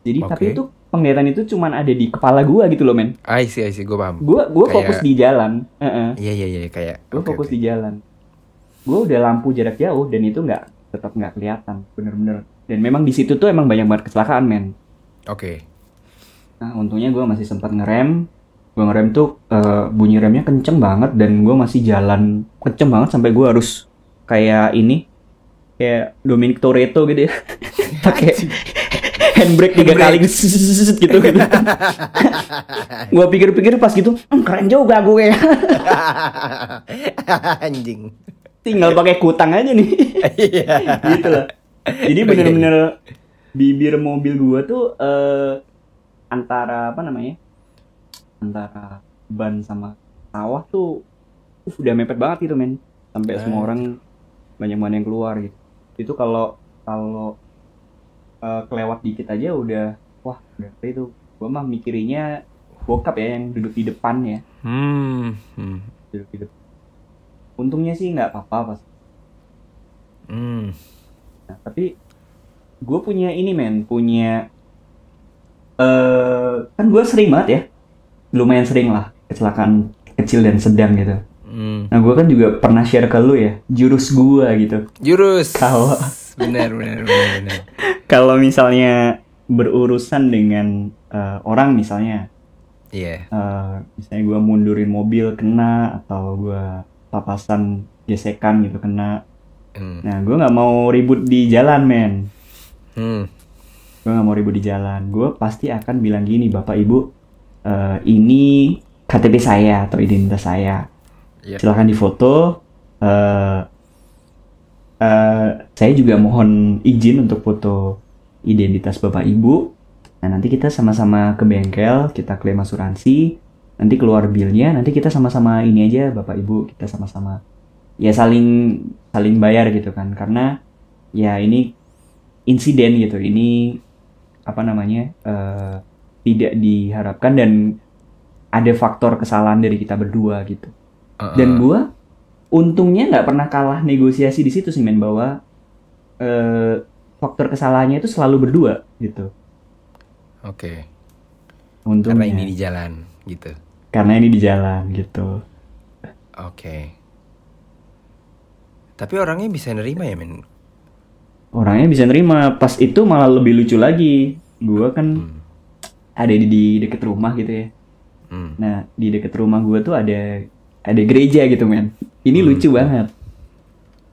jadi tapi Oke. itu penglihatan itu cuman ada di kepala gue gitu loh men I see, I see, gue paham. gue gue Kayak- fokus di jalan Iya, iya, iya, kayak. gue oke, fokus oke. di jalan gue udah lampu jarak jauh dan itu nggak tetap nggak kelihatan bener-bener dan memang di situ tuh emang banyak banget kecelakaan men Oke. Nah, untungnya gue masih sempat ngerem. Gue ngerem tuh eh, bunyi remnya kenceng banget dan gue masih jalan kenceng banget sampai gue harus kayak ini kayak Dominic Toretto gitu ya. Pakai handbrake tiga kali gitu gitu. gue pikir-pikir pas gitu, "Hmm, keren juga gue. Anjing. Tinggal pakai kutang aja nih. Iya. gitu loh. Jadi bener-bener bibir mobil gua tuh eh, antara apa namanya? Antara ban sama sawah tuh uh, udah mepet banget gitu men. Sampai semua Ah. orang banyak banget yang keluar gitu. Itu kalau kalau eh, kelewat dikit aja udah wah berarti itu gua mah mikirinya bokap ya yang duduk di depan ya, Hmm. hmm. duduk di depan. Untungnya sih nggak apa-apa pas Hmm. Nah, tapi gue punya ini men, punya eh kan gue sering banget ya, lumayan sering lah kecelakaan kecil dan sedang gitu. Hmm. Nah gue kan juga pernah share ke lu ya, jurus gue gitu. Jurus. Kalau- benar, benar, benar, benar. Kalau misalnya berurusan dengan eh, orang misalnya, Iya. eh, misalnya gue mundurin mobil kena atau gue papasan gesekan gitu kena. Hmm. Nah gue nggak mau ribut di jalan men. Hmm. Gue nggak mau ribut di jalan. Gue pasti akan bilang gini bapak ibu eh, ini KTP saya atau identitas saya. Yep. silahkan difoto. Eh eh, saya juga mohon izin untuk foto identitas bapak ibu. Nah nanti kita sama-sama ke bengkel kita klaim asuransi nanti keluar bilnya nanti kita sama-sama ini aja bapak ibu kita sama-sama ya saling saling bayar gitu kan. Karena ya ini insiden gitu. Ini apa namanya eh, tidak diharapkan dan ada faktor kesalahan dari kita berdua gitu Uh-uh. Dan gua untungnya nggak pernah kalah negosiasi di situ sih men bahwa eh, faktor kesalahannya itu selalu berdua gitu. Oke. Untungnya. Karena ini di jalan gitu. Karena ini di jalan gitu. Oke. Tapi orangnya bisa nerima ya men. Orangnya bisa nerima. Pas itu malah lebih lucu lagi. Gua kan Hmm. ada di, di deket rumah gitu ya. Hmm. Nah di deket rumah gua tuh ada ada gereja gitu men. Ini Hmm. lucu banget.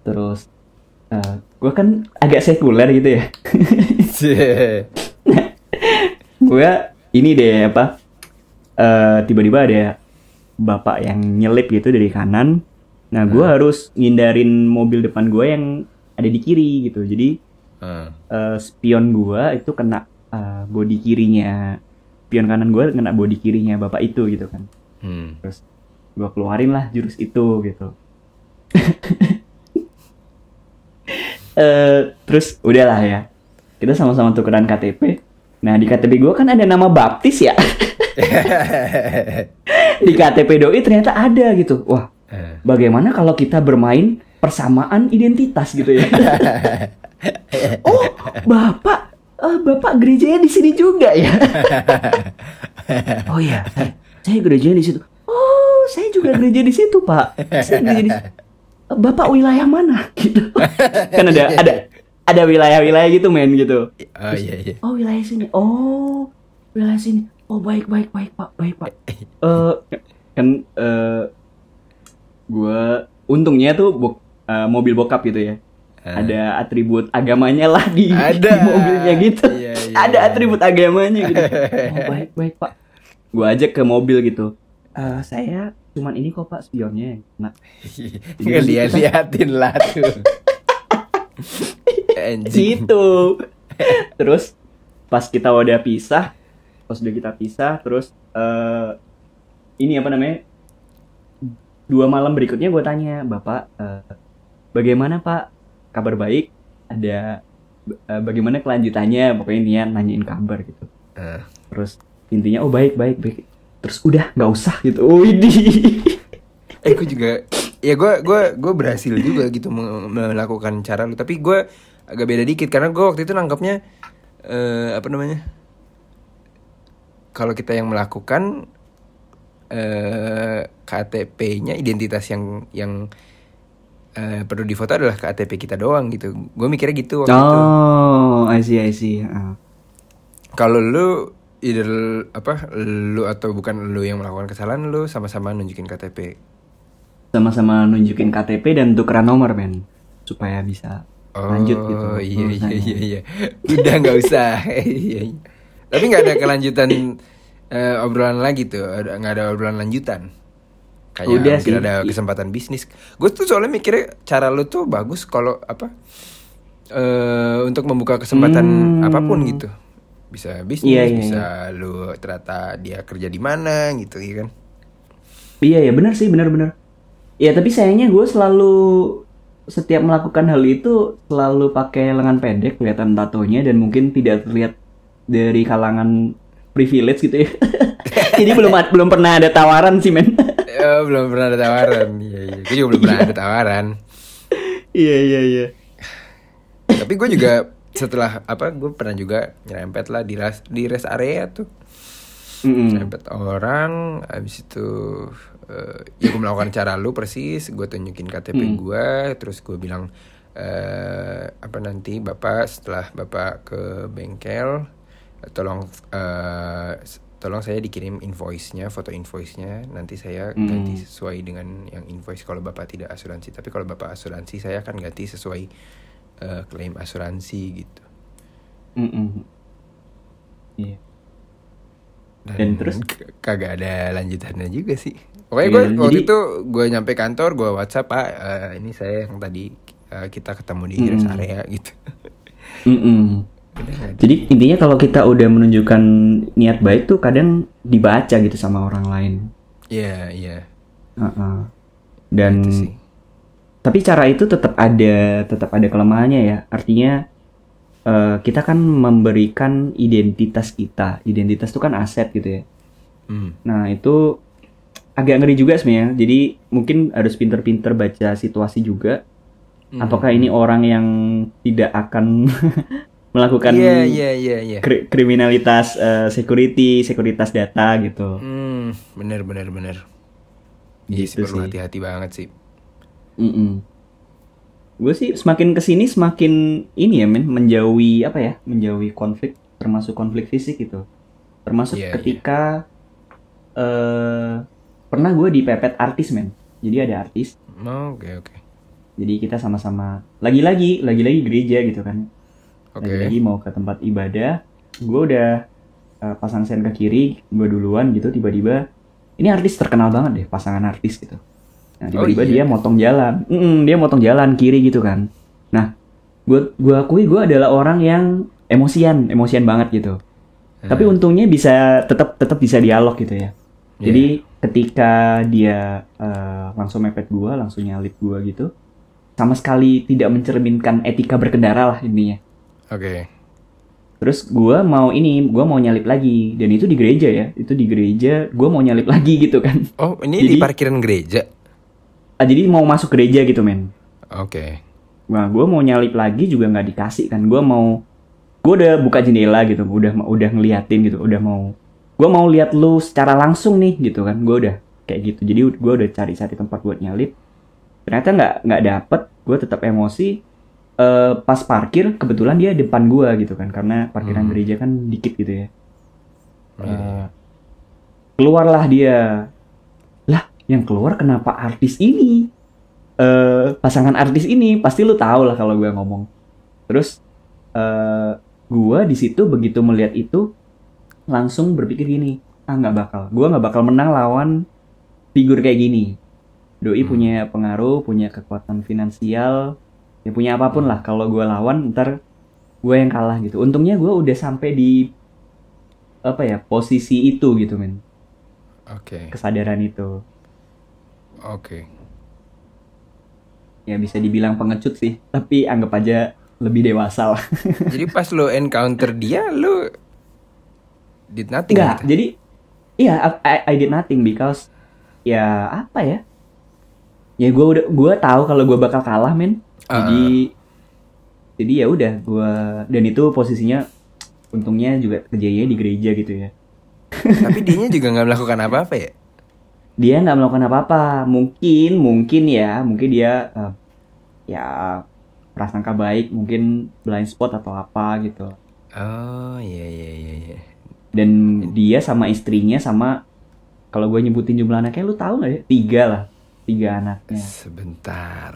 Terus eh gue kan agak sekuler gitu ya. gue ini deh apa eh tiba-tiba ada bapak yang nyelip gitu dari kanan nah gue harus ngindarin mobil depan gue yang ada di kiri gitu. Jadi Ah. eh, spion gue itu kena eh, body kirinya spion kanan gue kena body kirinya bapak itu gitu kan. Hmm. terus gue keluarin lah jurus itu gitu. Eh terus udahlah ya. Kita sama-sama tukeran KTP nah di KTP gue kan ada nama baptis ya. Di KTP doi ternyata ada gitu. Wah bagaimana kalau kita bermain persamaan identitas gitu ya. Oh bapak eh, bapak gerejanya di sini juga ya? Oh ya saya, saya gerejanya di situ. Oh saya juga gereja di situ pak. Saya gereja di situ. bapak wilayah mana? Gitu. Kan ada ada ada wilayah-wilayah gitu men gitu. Oh iya iya. oh wilayah sini. Oh wilayah sini. Oh baik baik baik pak. Baik pak. Eh kan eh gue untungnya tuh eh, mobil bokap gitu ya. Ah. ada atribut agamanya lah di, Ada. di mobilnya gitu. Iya, iya, ada atribut agamanya gitu. Oh, baik baik pak. Gue ajak ke mobil gitu. "Eh, saya cuman ini kok pak spionnya. Nah. Nggak lihat-liatin lah tuh. Situ. Terus pas kita udah pisah pas udah kita pisah terus eh ini apa namanya? Dua malam berikutnya gue tanya bapak eh, bagaimana pak? Kabar baik? Ada eh, bagaimana kelanjutannya? Pokoknya dia nanyain kabar gitu. Ah. terus intinya oh baik baik baik. Terus udah nggak usah gitu. Oh ini. Eh gue juga ya gue gue gue berhasil juga gitu me- melakukan cara lu. Tapi gue agak beda dikit karena gue waktu itu nangkepnya eh apa namanya? Kalau kita yang melakukan eh KTP-nya identitas yang yang eh, perlu difoto adalah KTP kita doang gitu gue mikirnya gitu waktu itu oh I see I see Ah. kalau lu either apa lu atau bukan lu yang melakukan kesalahan lu sama-sama nunjukin KTP sama-sama nunjukin KTP dan tukeran nomor men supaya bisa lanjut gitu Oh iya iya iya iya. Udah nggak usah. Iya, iya. Tapi nggak ada kelanjutan eh, obrolan lagi tuh. Nggak ada obrolan lanjutan. Kayak Udah mungkin sih. ada kesempatan bisnis. Gue tuh soalnya mikirnya cara lu tuh bagus kalau apa eh untuk membuka kesempatan Hmm. apa pun gitu. Bisa bisnis, Iya, iya, bisa lu ternyata dia kerja di mana gitu ya kan. Iya ya benar sih benar-benar. Ya tapi sayangnya gue selalu setiap melakukan hal itu selalu pakai lengan pendek kelihatan tatonya dan mungkin tidak terlihat dari kalangan privilege gitu ya. Jadi belum belum pernah ada tawaran sih men. Eh, belum pernah ada tawaran. Iya iya. Gue juga belum pernah ada tawaran. Iya iya iya. Tapi gue juga setelah apa gue pernah juga nyerempet lah di res, di rest area tuh Mm-mm. nyerempet orang habis itu eh, ya gue melakukan cara lu persis gue tunjukin KTP Mm. gue terus gue bilang eh apa nanti bapak setelah bapak ke bengkel tolong eh, s- tolong saya dikirim invoice-nya foto invoice-nya nanti saya Mm. ganti sesuai dengan yang invoice kalau bapak tidak asuransi tapi kalau bapak asuransi saya akan ganti sesuai eh, klaim asuransi gitu Mm-mm. Iya. dan, Dan terus? kagak ada lanjutannya juga sih pokoknya Iya, gue waktu jadi- itu gue nyampe kantor gue WhatsApp pak eh, ini saya yang tadi eh, kita ketemu di Mm-mm. rest area gitu nggak ada. Jadi intinya kalau kita udah menunjukkan niat baik tuh kadang dibaca gitu sama orang lain. Iya iya Heeh. Dan itu sih tapi cara itu tetap ada tetap ada kelemahannya ya. Artinya eh, kita kan memberikan identitas kita. Identitas itu kan aset gitu ya. Hmm. Nah itu agak ngeri juga sebenarnya. Jadi mungkin harus pinter-pinter baca situasi juga. Hmm. Apakah ini orang yang tidak akan melakukan Iya iya iya iya. kri- kriminalitas eh, security, sekuritas data gitu. Hmm, bener bener bener. Iya Gitu perlu sih. hati-hati banget sih. Gue sih semakin ke sini semakin ini ya men menjauhi apa ya menjauhi konflik termasuk konflik fisik gitu. Termasuk Iya, ketika eh pernah gue dipepet artis men. Jadi ada artis. Oh, Oke oke. Jadi kita sama-sama lagi-lagi lagi-lagi gereja gitu kan. Oke. Lagi-lagi mau ke tempat ibadah. Gue udah eh, pasang sen ke kiri, gue duluan gitu tiba-tiba ini artis terkenal banget deh pasangan artis gitu. Nah, Oh, tiba-tiba iya? dia motong jalan. Mm-mm, dia motong jalan kiri gitu kan. Nah, gue gua akui gue adalah orang yang emosian, emosian banget gitu. Tapi Hmm. untungnya bisa tetap tetap bisa dialog gitu ya. Iya. Jadi ketika dia eh, langsung mepet gua, langsung nyalip gua gitu, sama sekali tidak mencerminkan etika berkendara lah intinya. Oke. Terus gua mau ini, gua mau nyalip lagi dan itu di gereja ya, itu di gereja, gua mau nyalip lagi gitu kan. Oh ini di Jadi- parkiran gereja. Ah, jadi mau masuk gereja gitu men. Oke. Nah, gua mau nyalip lagi juga nggak dikasih kan. Gua mau, gua udah buka jendela gitu, udah udah ngeliatin gitu, udah mau, gua mau lihat lu secara langsung nih gitu kan. Gua udah kayak gitu. Jadi gua udah cari-cari tempat buat nyalip. Ternyata nggak nggak dapet. Gua tetap emosi. Eh, pas parkir kebetulan dia depan gua gitu kan, karena parkiran Hmm. gereja kan dikit gitu ya. Eh, keluarlah dia. Lah, yang keluar kenapa artis ini? Eh, pasangan artis ini pasti lu tahu lah kalau gue ngomong. Terus eh gua di situ begitu melihat itu langsung berpikir gini, ah nggak bakal, gua nggak bakal menang lawan figur kayak gini. Doi Hmm. punya pengaruh, punya kekuatan finansial, ya punya apa pun lah. Kalau gua lawan, ntar gue yang kalah gitu. Untungnya gua udah sampai di apa ya posisi itu gitu men, Oke. kesadaran itu. Oke. Ya bisa dibilang pengecut sih, tapi anggap aja lebih dewasa lah. Jadi pas lo encounter dia, lo did nothing. Enggak, gitu? jadi iya I, I did nothing because ya apa ya? Ya gue udah gue tahu kalau gue bakal kalah men. Ah. Jadi jadi ya udah gue dan itu posisinya untungnya juga kejadiannya di gereja gitu ya. Tapi dianya juga nggak melakukan apa-apa ya. Dia nggak melakukan apa-apa. Mungkin mungkin ya mungkin dia eh, ya prasangka baik mungkin blind spot atau apa gitu. Oh iya iya iya. iya. Dan dia sama istrinya sama kalau gue nyebutin jumlah anaknya lu tahu nggak ya? Tiga lah, tiga anaknya. Sebentar.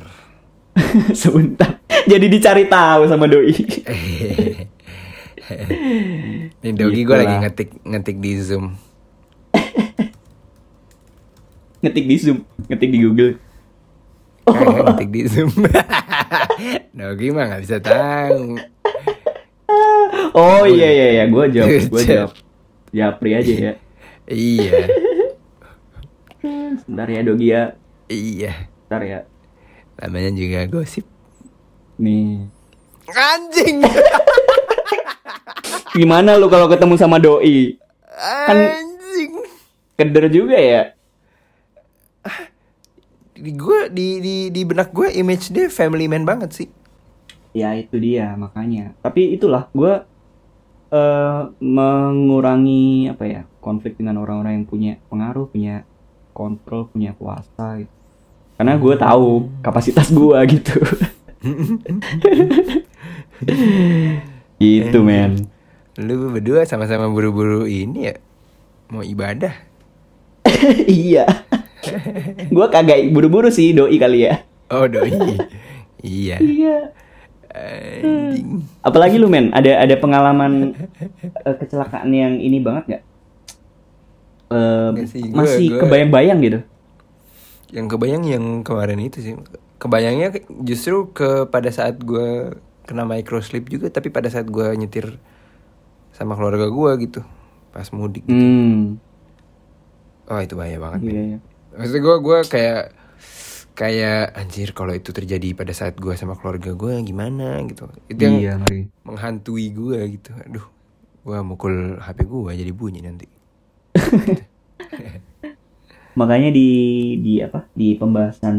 Sebentar. Jadi dicari tahu sama doi. Nih Dogi gue lagi ngetik ngetik di Zoom. ngetik di Zoom, ngetik di Google. Eh, ngetik di Zoom. Dogi mah nggak bisa tahu. Oh iya iya iya, gue jawab, gue jawab. Japri aja ya. Iya. Sebentar ya Dogi ya. Iya. Sebentar ya. Namanya juga gosip. Nih. Anjing. Gimana lu kalau ketemu sama doi? Anjing. Keder juga ya. Di gue di di di benak gue image dia family man banget sih. Ya itu dia makanya. Tapi itulah gue eh mengurangi apa ya konflik dengan orang-orang yang punya pengaruh, punya kontrol, punya kuasa. Gitu. Karena gue tahu kapasitas gue gitu. gitu men. Lu berdua sama-sama buru-buru ini ya mau ibadah. iya. gue kagak buru-buru sih doi kali ya. Oh doi. iya. Iya. Anjing. Apalagi lu men, ada ada pengalaman eh, kecelakaan yang ini banget nggak? Eh, Nggak sih, gua- masih gua- kebayang-bayang gitu. Yang kebayang yang kemarin itu sih. Kebayangnya justru ke pada saat gue kena microslip juga, tapi pada saat gue nyetir sama keluarga gue gitu, pas mudik. Gitu. Hmm. Oh itu bahaya banget. Iya, men. iya. Maksudnya gue gue kayak kayak anjir kalau itu terjadi pada saat gue sama keluarga gue gimana gitu. Itu yang Iya, ngeri. menghantui gue gitu. Aduh, gue mukul HP gue jadi bunyi nanti. makanya di di apa di pembahasan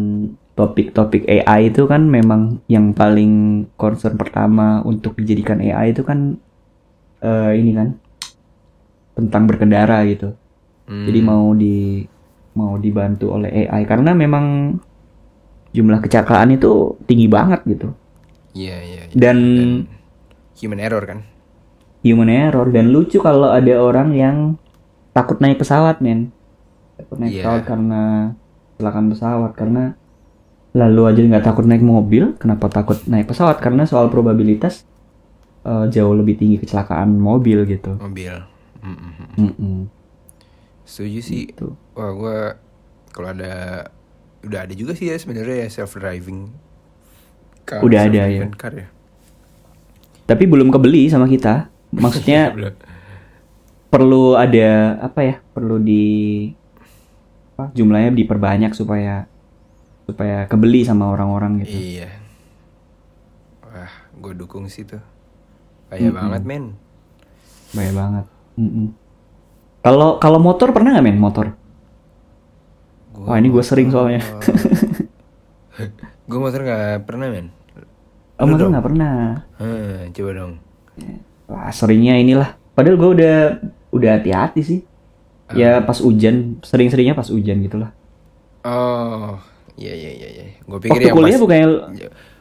topik-topik AI itu kan memang yang paling concern pertama untuk dijadikan AI itu kan eh, ini kan tentang berkendara gitu Hmm. jadi mau di mau dibantu oleh AI karena memang jumlah kecelakaan itu tinggi banget gitu Iya iya. iya. dan Human error kan? human error dan lucu kalau ada orang yang takut naik pesawat men takut naik Iya. pesawat karena kecelakaan pesawat karena lalu aja nggak takut naik mobil kenapa takut naik pesawat karena soal probabilitas eh, jauh lebih tinggi kecelakaan mobil gitu Mobil. Mm, mm, mm. Mm-mm, Setuju sih. gitu. Wah gue kalau ada udah ada juga sih ya sebenarnya ya self driving. Udah ada, ya. Car ya. tapi belum kebeli sama kita maksudnya perlu ada apa ya perlu di apa, jumlahnya diperbanyak supaya supaya kebeli sama orang-orang gitu Iya. Wah, gue dukung sih tuh. Kayak Mm-mm. banget men. Bahaya banget. Kalau kalau motor pernah nggak men motor? Wah, ini gua sering soalnya. gue motor nggak pernah men. Oh, Lu motor nggak pernah. Hmm, coba dong. Wah seringnya inilah. Padahal gue udah udah hati-hati sih. Ya pas hujan, sering-seringnya pas hujan gitulah. Oh, iya iya iya. iya. Gue pikir Waktu yang kuliah pas- bukannya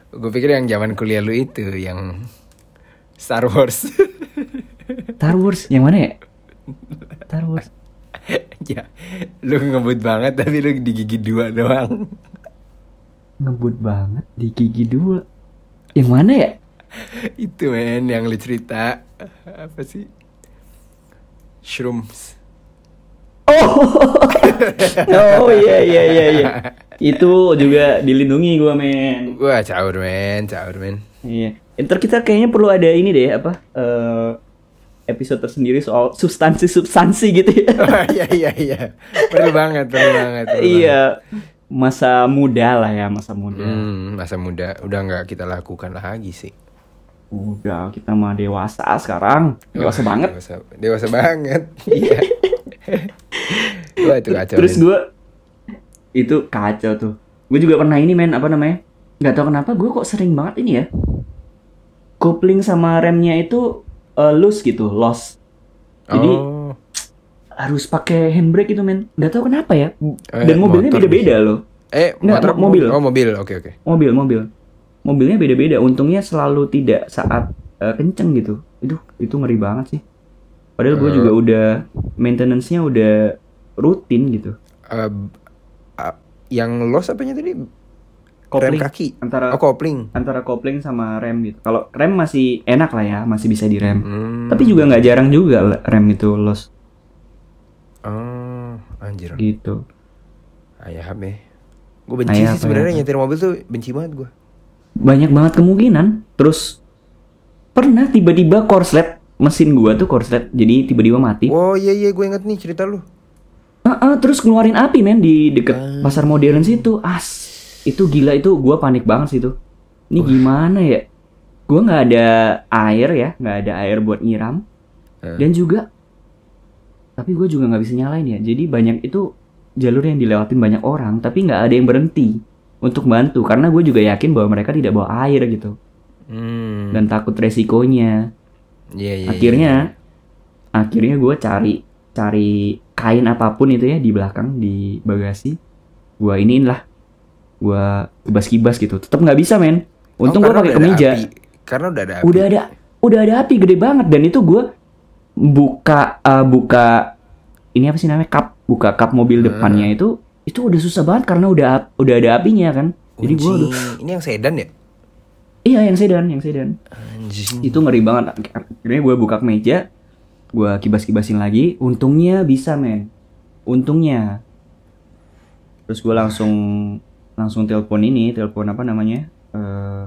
Gue pikir yang zaman kuliah lu itu yang Star Wars. Star Wars yang mana ya? Star Wars. ya, lu ngebut banget tapi lu di gigi dua doang. Ngebut banget di gigi dua. Yang mana ya? itu men yang lu cerita apa sih? Shrooms. Oh, oh iya iya iya iya. Itu juga dilindungi gua men. Wah, caur men, caur men. Iya. Ntar kita kayaknya perlu ada ini deh apa? eh, episode tersendiri soal substansi-substansi gitu ya. Oh, iya iya iya. Perlu banget, perlu banget. perlu iya. Masa muda lah ya, masa muda. banget. Hmm, masa muda udah nggak kita lakukan lagi sih. Udah, kita mah dewasa sekarang. Dewasa Wah, banget. Dewasa, dewasa banget. Iya. Wah, itu kacau. Terus gue itu kacau tuh. Gue juga pernah ini men apa namanya? Gak tau kenapa gue kok sering banget ini ya. Kopling sama remnya itu eh, loose gitu, lost. Jadi oh, harus pakai handbrake itu men. Gak tau kenapa ya. Eh, Dan mobilnya motor beda-beda loh. eh Nggak, motor mo- mobil. Oh, mobil. Oke, oke. Mobil, mobil. Mobilnya beda-beda. Untungnya selalu tidak saat eh, kenceng gitu. Itu itu ngeri banget sih. Padahal gue Eh. juga udah maintenance-nya udah rutin gitu. Eh, ah, yang loss apanya tadi? Kopling. Rem kaki. Antara Oh, kopling. antara kopling sama rem gitu. Kalau rem masih enak lah ya, masih bisa direm. Hmm. Tapi juga nggak jarang juga rem itu loss Oh, anjir. gitu. Ayah ya. Gue benci Ayah sih sebenarnya apa? nyetir mobil tuh benci banget gue. Banyak banget kemungkinan. Terus pernah tiba-tiba korslet mesin gua tuh korslet jadi tiba-tiba mati. Oh iya iya gue inget nih cerita lu. Ah, ah, terus ngeluarin api men di deket Ah. pasar modern situ. As, itu gila itu gua panik banget sih itu. Ini gimana ya? Gua nggak ada air ya, nggak ada air buat nyiram. Eh. Dan juga, tapi gue juga nggak bisa nyalain ya. Jadi banyak itu jalur yang dilewatin banyak orang, tapi nggak ada yang berhenti untuk bantu karena gue juga yakin bahwa mereka tidak bawa air gitu Hmm. dan takut resikonya. Iya iya. akhirnya, akhirnya gue cari cari kain apa pun itu ya di belakang di bagasi. Gue iniin lah, gue kibas-kibas gitu. Tetap nggak bisa men. Untung Oh, karena pakai kemeja. api. Karena udah ada api. udah ada udah ada api gede banget dan itu gue buka eh, buka ini apa sih namanya kap buka kap mobil depannya itu itu udah susah banget karena udah udah ada apinya kan jadi gue Ini yang sedan ya? iya yang sedan yang sedan Anjing. itu ngeri banget akhirnya gue buka meja gue kibas-kibasin lagi untungnya bisa men. Untungnya. Terus gue langsung langsung telepon ini telepon apa namanya eh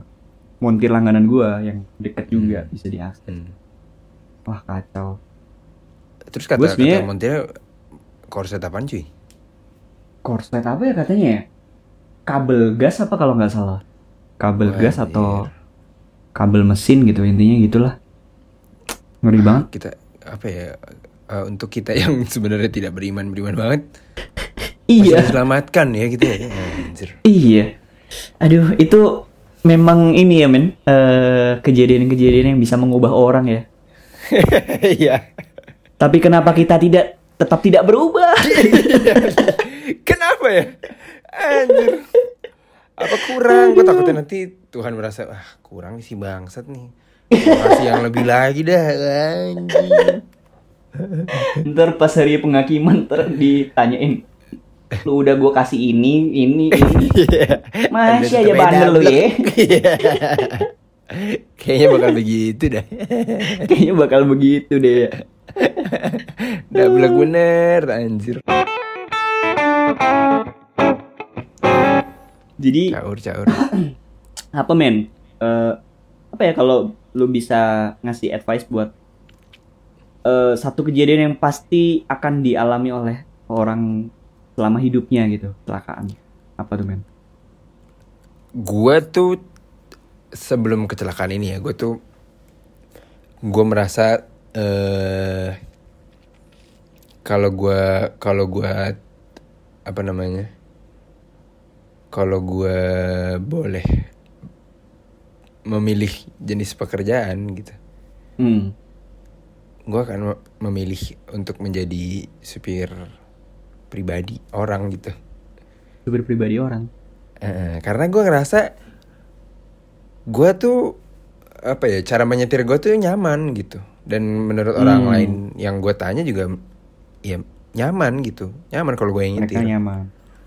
montir langganan gue yang deket juga bisa diakses. Hmm. wah kacau. Terus kata Gua kata montirnya korset apaan cuy? korslet apa ya katanya ya? Kabel gas apa kalau nggak salah? Kabel Wah, gas atau iya. kabel mesin gitu intinya gitulah. Ngeri banget. Kita apa ya? eh, untuk kita yang sebenarnya tidak beriman beriman banget. Iya. Masih diselamatkan ya gitu ya. Anjir. Iya. Aduh, itu memang ini ya, men. Eh, kejadian-kejadian yang bisa mengubah orang ya. Iya. Tapi kenapa kita tidak tetap tidak berubah? Kenapa ya? Anjir. Apa kurang? Gue takutnya nanti Tuhan merasa ah kurang sih bangsat nih. Gua Kasih yang lebih lagi dah anjir. ntar pas hari pengakiman ntar ditanyain lu udah gue kasih ini ini ini masih aja bandel lu ya Iya. Kayaknya bakal begitu dah. kayaknya bakal begitu deh Double bener anjir. jadi Caur caur. apa men Eh, apa ya kalau lu bisa ngasih advice buat eh, satu kejadian yang pasti akan dialami oleh orang selama hidupnya gitu kecelakaan. Apa tuh men Gue tuh sebelum kecelakaan ini ya, gue tuh gue merasa eh kalau gue kalau gue apa namanya kalau gue boleh memilih jenis pekerjaan gitu. Hmm. gue akan me- memilih untuk menjadi supir pribadi orang gitu. Supir pribadi orang? Eh, karena gue ngerasa gue tuh apa ya cara menyetir gue tuh nyaman gitu. Dan menurut orang Hmm. lain yang gue tanya juga ya nyaman gitu. Nyaman kalau gue yang mereka nyetir nyaman.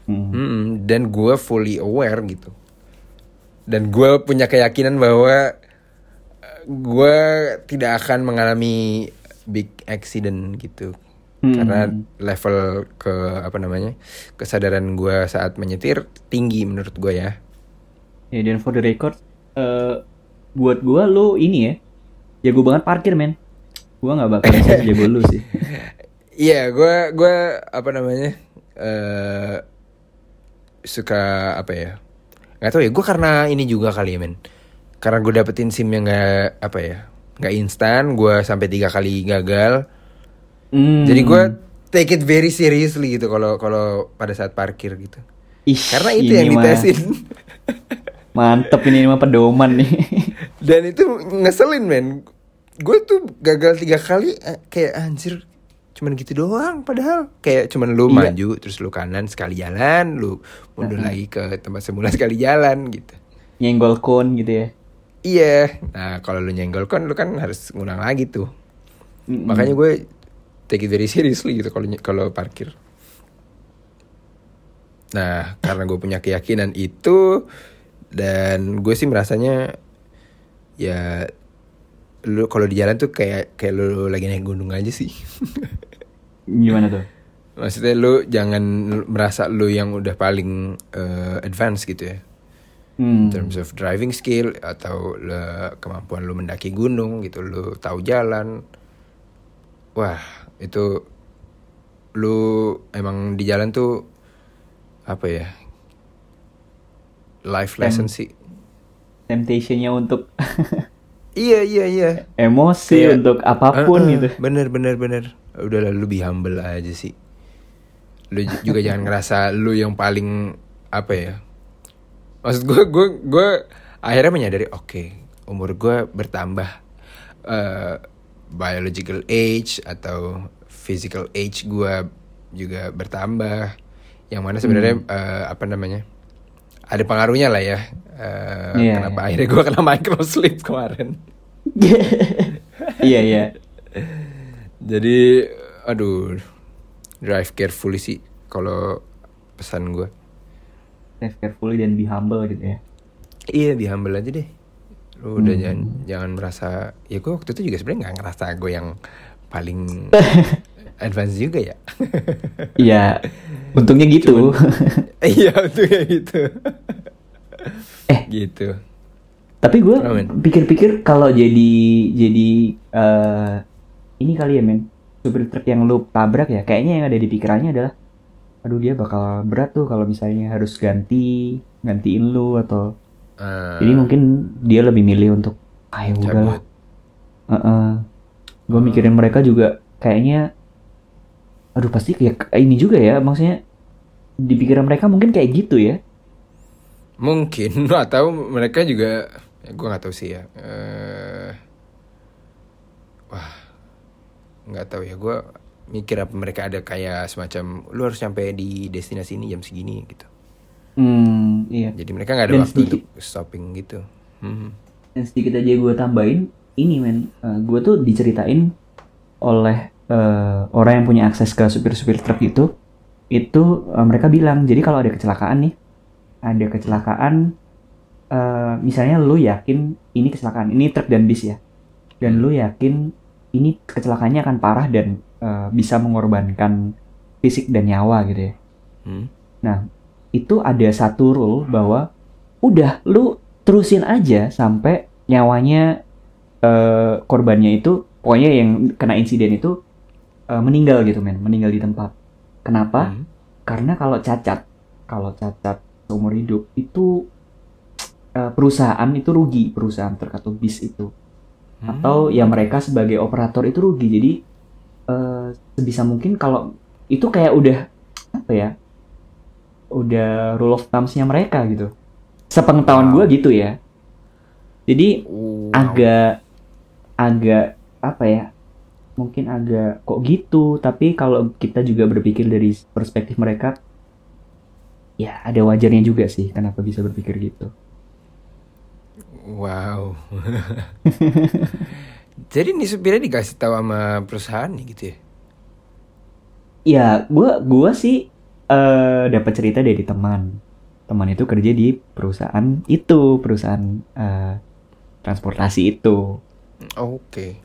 Hmm. Mm-mm, dan gue fully aware gitu dan gue punya keyakinan bahwa gue tidak akan mengalami big accident gitu Hmm. karena level ke apa namanya kesadaran gue saat menyetir tinggi menurut gue ya Ya dan for the record, eh buat gua lu ini ya, jago banget parkir men. Gua nggak bakal jago lu sih. Iya, gue gue apa namanya eh suka apa ya? Gak tau ya. Gue karena ini juga kali ya men. Karena gue dapetin sim yang nggak apa ya, nggak instan. Gue sampai tiga kali gagal. Hmm. Jadi gue take it very seriously gitu kalau kalau pada saat parkir gitu. Ih, Karena itu yang mah ditesin. Mantep ini mah pedoman nih. Dan itu ngeselin men. Gue tuh gagal tiga kali eh, kayak anjir cuman gitu doang padahal kayak cuman lu Iya. maju terus lu kanan sekali jalan lu mundur lagi ke tempat semula sekali jalan gitu Nyenggol kon gitu ya. iya nah kalau lu nyenggol kan lu kan harus ngulang lagi tuh Mm-mm. makanya gue take it very seriously gitu kalau kalau parkir nah karena gue punya keyakinan itu dan gue sih merasanya ya lu kalau di jalan tuh kayak kayak lu lagi naik gunung aja sih Gimana tuh? maksudnya lu jangan merasa lu yang udah paling eh, advance gitu ya Hmm. in terms of driving skill atau le- kemampuan lu mendaki gunung gitu lu tahu jalan wah itu lu emang di jalan tuh apa ya life lesson sih Temptationnya untuk iya iya iya emosi Kayak- untuk apa pun Eh, eh, gitu. bener bener bener udah lah lu be humble aja sih lu ju- juga jangan ngerasa lu yang paling apa ya maksud gue gue gue akhirnya menyadari oke umur gue bertambah eh, biological age atau physical age gue juga bertambah yang mana sebenarnya eh, apa namanya ada pengaruhnya lah ya eh, Iya, kenapa iya. akhirnya gue kena microslip kemarin iya iya. Jadi aduh drive carefully sih kalau pesan gue. Drive carefully dan be humble gitu ya. Iya di humble aja deh. Lu udah Hmm. jangan jangan merasa ya gue waktu itu juga sebenarnya nggak ngerasa gue yang paling advance juga ya. Iya. Untungnya gitu. Iya kayak gitu. Eh. gitu. Tapi gue pikir-pikir kalau jadi jadi eh ini kali ya men supir truk yang lu tabrak ya kayaknya yang ada di pikirannya adalah aduh dia bakal berat tuh kalau misalnya harus ganti gantiin lu atau Eh, jadi mungkin dia lebih milih untuk ayo udahlah cabut. gue mikirin mereka juga kayaknya aduh pasti kayak ini juga ya maksudnya di pikiran mereka mungkin kayak gitu ya. Mungkin atau mereka juga ya gue nggak tahu sih ya. Wah nggak tahu ya gue mikir apa mereka ada kayak semacam lu harus sampai di destinasi ini jam segini gitu. Hmm, iya. Jadi mereka nggak ada Dan waktu sedikit- untuk stopping gitu. Hmm. Dan sedikit aja gue tambahin, ini men, gue tuh diceritain oleh eh, orang yang punya akses ke supir-supir truk itu, itu eh, mereka bilang, jadi kalau ada kecelakaan nih, ada kecelakaan, eh, misalnya lu yakin ini kecelakaan, ini truk dan bis ya, dan lu yakin ini kecelakaannya akan parah dan eh, bisa mengorbankan fisik dan nyawa gitu ya. Hmm. Nah, itu ada satu rule bahwa udah lu terusin aja sampai nyawanya eh, korbannya itu pokoknya yang kena insiden itu eh, meninggal gitu men, meninggal di tempat. Kenapa? Hmm. Karena kalau cacat, kalau cacat seumur hidup itu eh, perusahaan itu rugi, perusahaan atau bis itu. Hmm. Atau ya mereka sebagai operator itu rugi. Jadi eh, sebisa mungkin kalau itu kayak udah apa ya? Udah rule of thumbs-nya mereka gitu. Sepengetahuan Wow. gua gitu ya. Jadi Wow. agak agak apa ya mungkin agak kok gitu tapi kalau kita juga berpikir dari perspektif mereka ya ada wajarnya juga sih kenapa bisa berpikir gitu Wow. Jadi nih supirnya dikasih tahu sama perusahaan nih gitu ya? ya gua gua sih eh dapat cerita dari teman teman itu kerja di perusahaan itu perusahaan eh, transportasi itu Oke.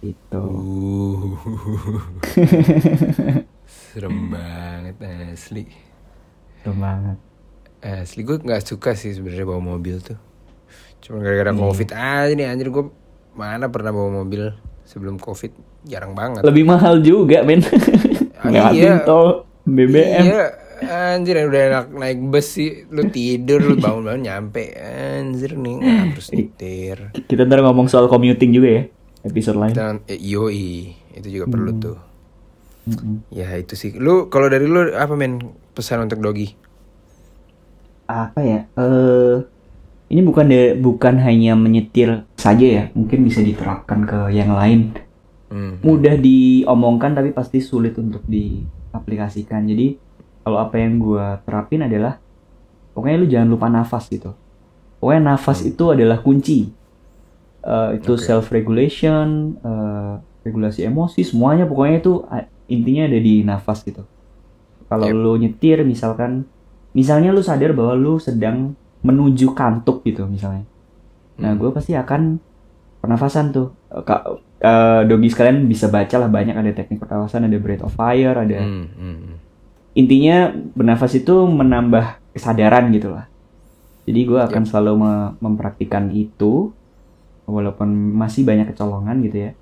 itu Uh. Serem banget asli. Serem banget Asli gue nggak suka sih sebenarnya bawa mobil tuh. Cuma gara-gara Iya. covid aja nih anjir gue mana pernah bawa mobil sebelum covid jarang banget. lebih mahal juga men Ah, iya. tol BBM Iya, anjir udah enak naik bus sih, lu tidur, lu bangun-bangun nyampe, anjir nih harus nyetir. kita ntar ngomong soal commuting juga ya episode lain Dan eh, yoi, itu juga perlu Hmm. tuh. Mm-mm. Ya itu sih. Lu kalau dari lu apa men pesan untuk dogi? apa ya eh ini bukan de, bukan hanya menyetir saja ya mungkin bisa diterapkan ke yang lain Hmm. mudah diomongkan tapi pasti sulit untuk diaplikasikan jadi kalau apa yang gua terapin adalah pokoknya lu jangan lupa nafas gitu pokoknya nafas itu adalah kunci Eh, itu Oke. self regulation regulasi emosi semuanya pokoknya itu intinya ada di nafas gitu kalau Yep. lu nyetir misalkan misalnya lu sadar bahwa lu sedang menuju kantuk gitu misalnya. Nah Hmm. gue pasti akan pernafasan tuh. Eh, Kak eh, dogi sekalian bisa baca lah banyak ada teknik pernafasan ada breath of fire ada Hmm, hmm, hmm. intinya bernafas itu menambah kesadaran gitu lah. Jadi gue akan selalu me- mempraktikkan itu walaupun masih banyak kecolongan gitu ya.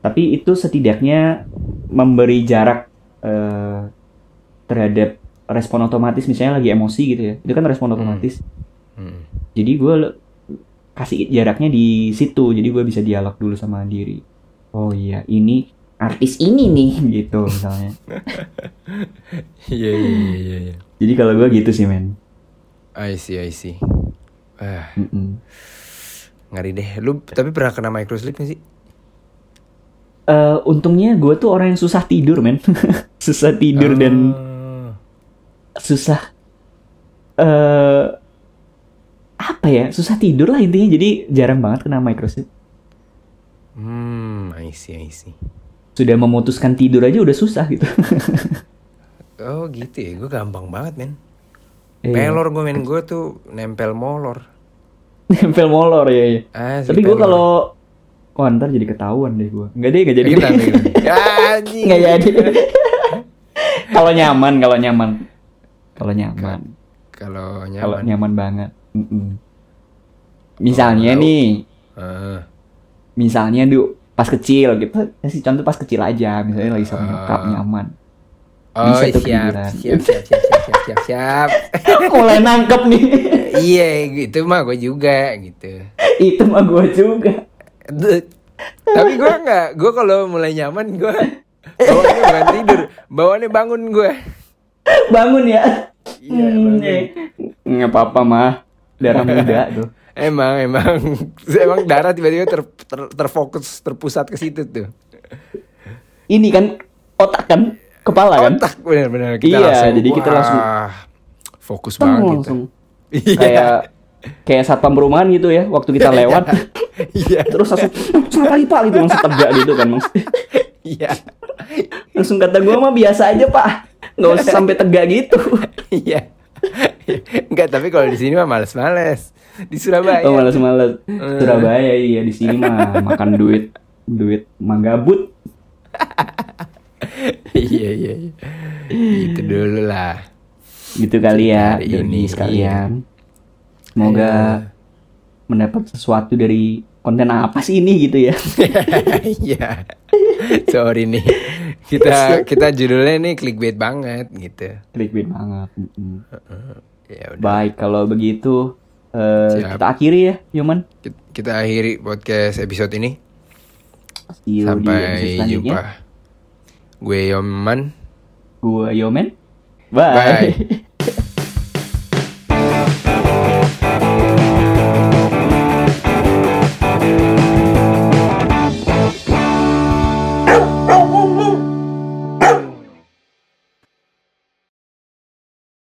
Tapi itu setidaknya memberi jarak eh, terhadap respon otomatis misalnya lagi emosi gitu ya. Itu kan respon otomatis. Hmm. Jadi gue kasih jaraknya di situ jadi gue bisa dialog dulu sama diri oh iya ini artis ini nih gitu misalnya Iya iya iya iya. iya. jadi kalau gue gitu sih men I see I see. Ah, Mm-mm. ngeri deh. Lu tapi pernah kena microslip gak sih? Eh, untungnya gue tuh orang yang susah tidur men susah tidur dan Oh. susah eh apa ya susah tidur lah intinya jadi jarang banget kena microchip Hmm, I see I see. sudah memutuskan tidur aja udah susah gitu Oh gitu ya, gue gampang banget men. Iya. Pelor gue men, gue tuh nempel molor. nempel molor ya, ya. Asli tapi gue kalau Wah ntar jadi ketahuan deh gue Enggak deh, enggak jadi Gimana, gimana? Ya, anjing. Enggak jadi Kalau nyaman, kalau nyaman Kalau nyaman Kalau Kalau nyaman. nyaman banget. Misalnya tahu. nih Ah, Misalnya du pas kecil gitu Kasih contoh pas kecil aja Misalnya lagi sama nyokap Ah. nyaman Oh Bisa tuh siap, siap, siap, siap, siap, siap, siap, siap. Mulai nangkep nih Iya, gitu mah gue juga gitu. Itu mah gue juga. Tapi gue nggak, gue kalau mulai nyaman gue bawaannya bukan tidur, bawaannya bangun gue. Bangun ya. Iya, bangun. Nggak apa-apa mah. Darah muda tuh. Emang emang emang darah tiba-tiba ter, ter- terfokus terpusat ke situ tuh. Ini kan otak kan, kepala kan. Otak benar-benar Iya, jadi kita langsung- wah, fokus Teng, banget kita. langsung Iya. kayak kayak satpam perumahan gitu ya waktu kita lewat Iya. terus langsung salah lagi pak gitu langsung tegak gitu kan Mas. Iya. langsung kata gua mah biasa aja pak nggak usah sampai tegak gitu Iya. Enggak, tapi kalau di sini mah males-males. Di Surabaya. oh males-males Eh. Surabaya iya di sini mah makan duit duit manggabut iya, iya, iya. Itu dulu lah. gitu kali ya Hari ini, sekalian semoga mendapat sesuatu dari konten apa sih ini gitu ya Iya. Sorry nih. Kita kita judulnya nih clickbait banget gitu. clickbait banget Mm-mm. Ya udah. baik kalau begitu Siap. kita akhiri ya Yoman Kita, kita akhiri podcast episode ini. See you Sampai jumpa. Gue Yoman. Gua Yomen. Bye. Bye.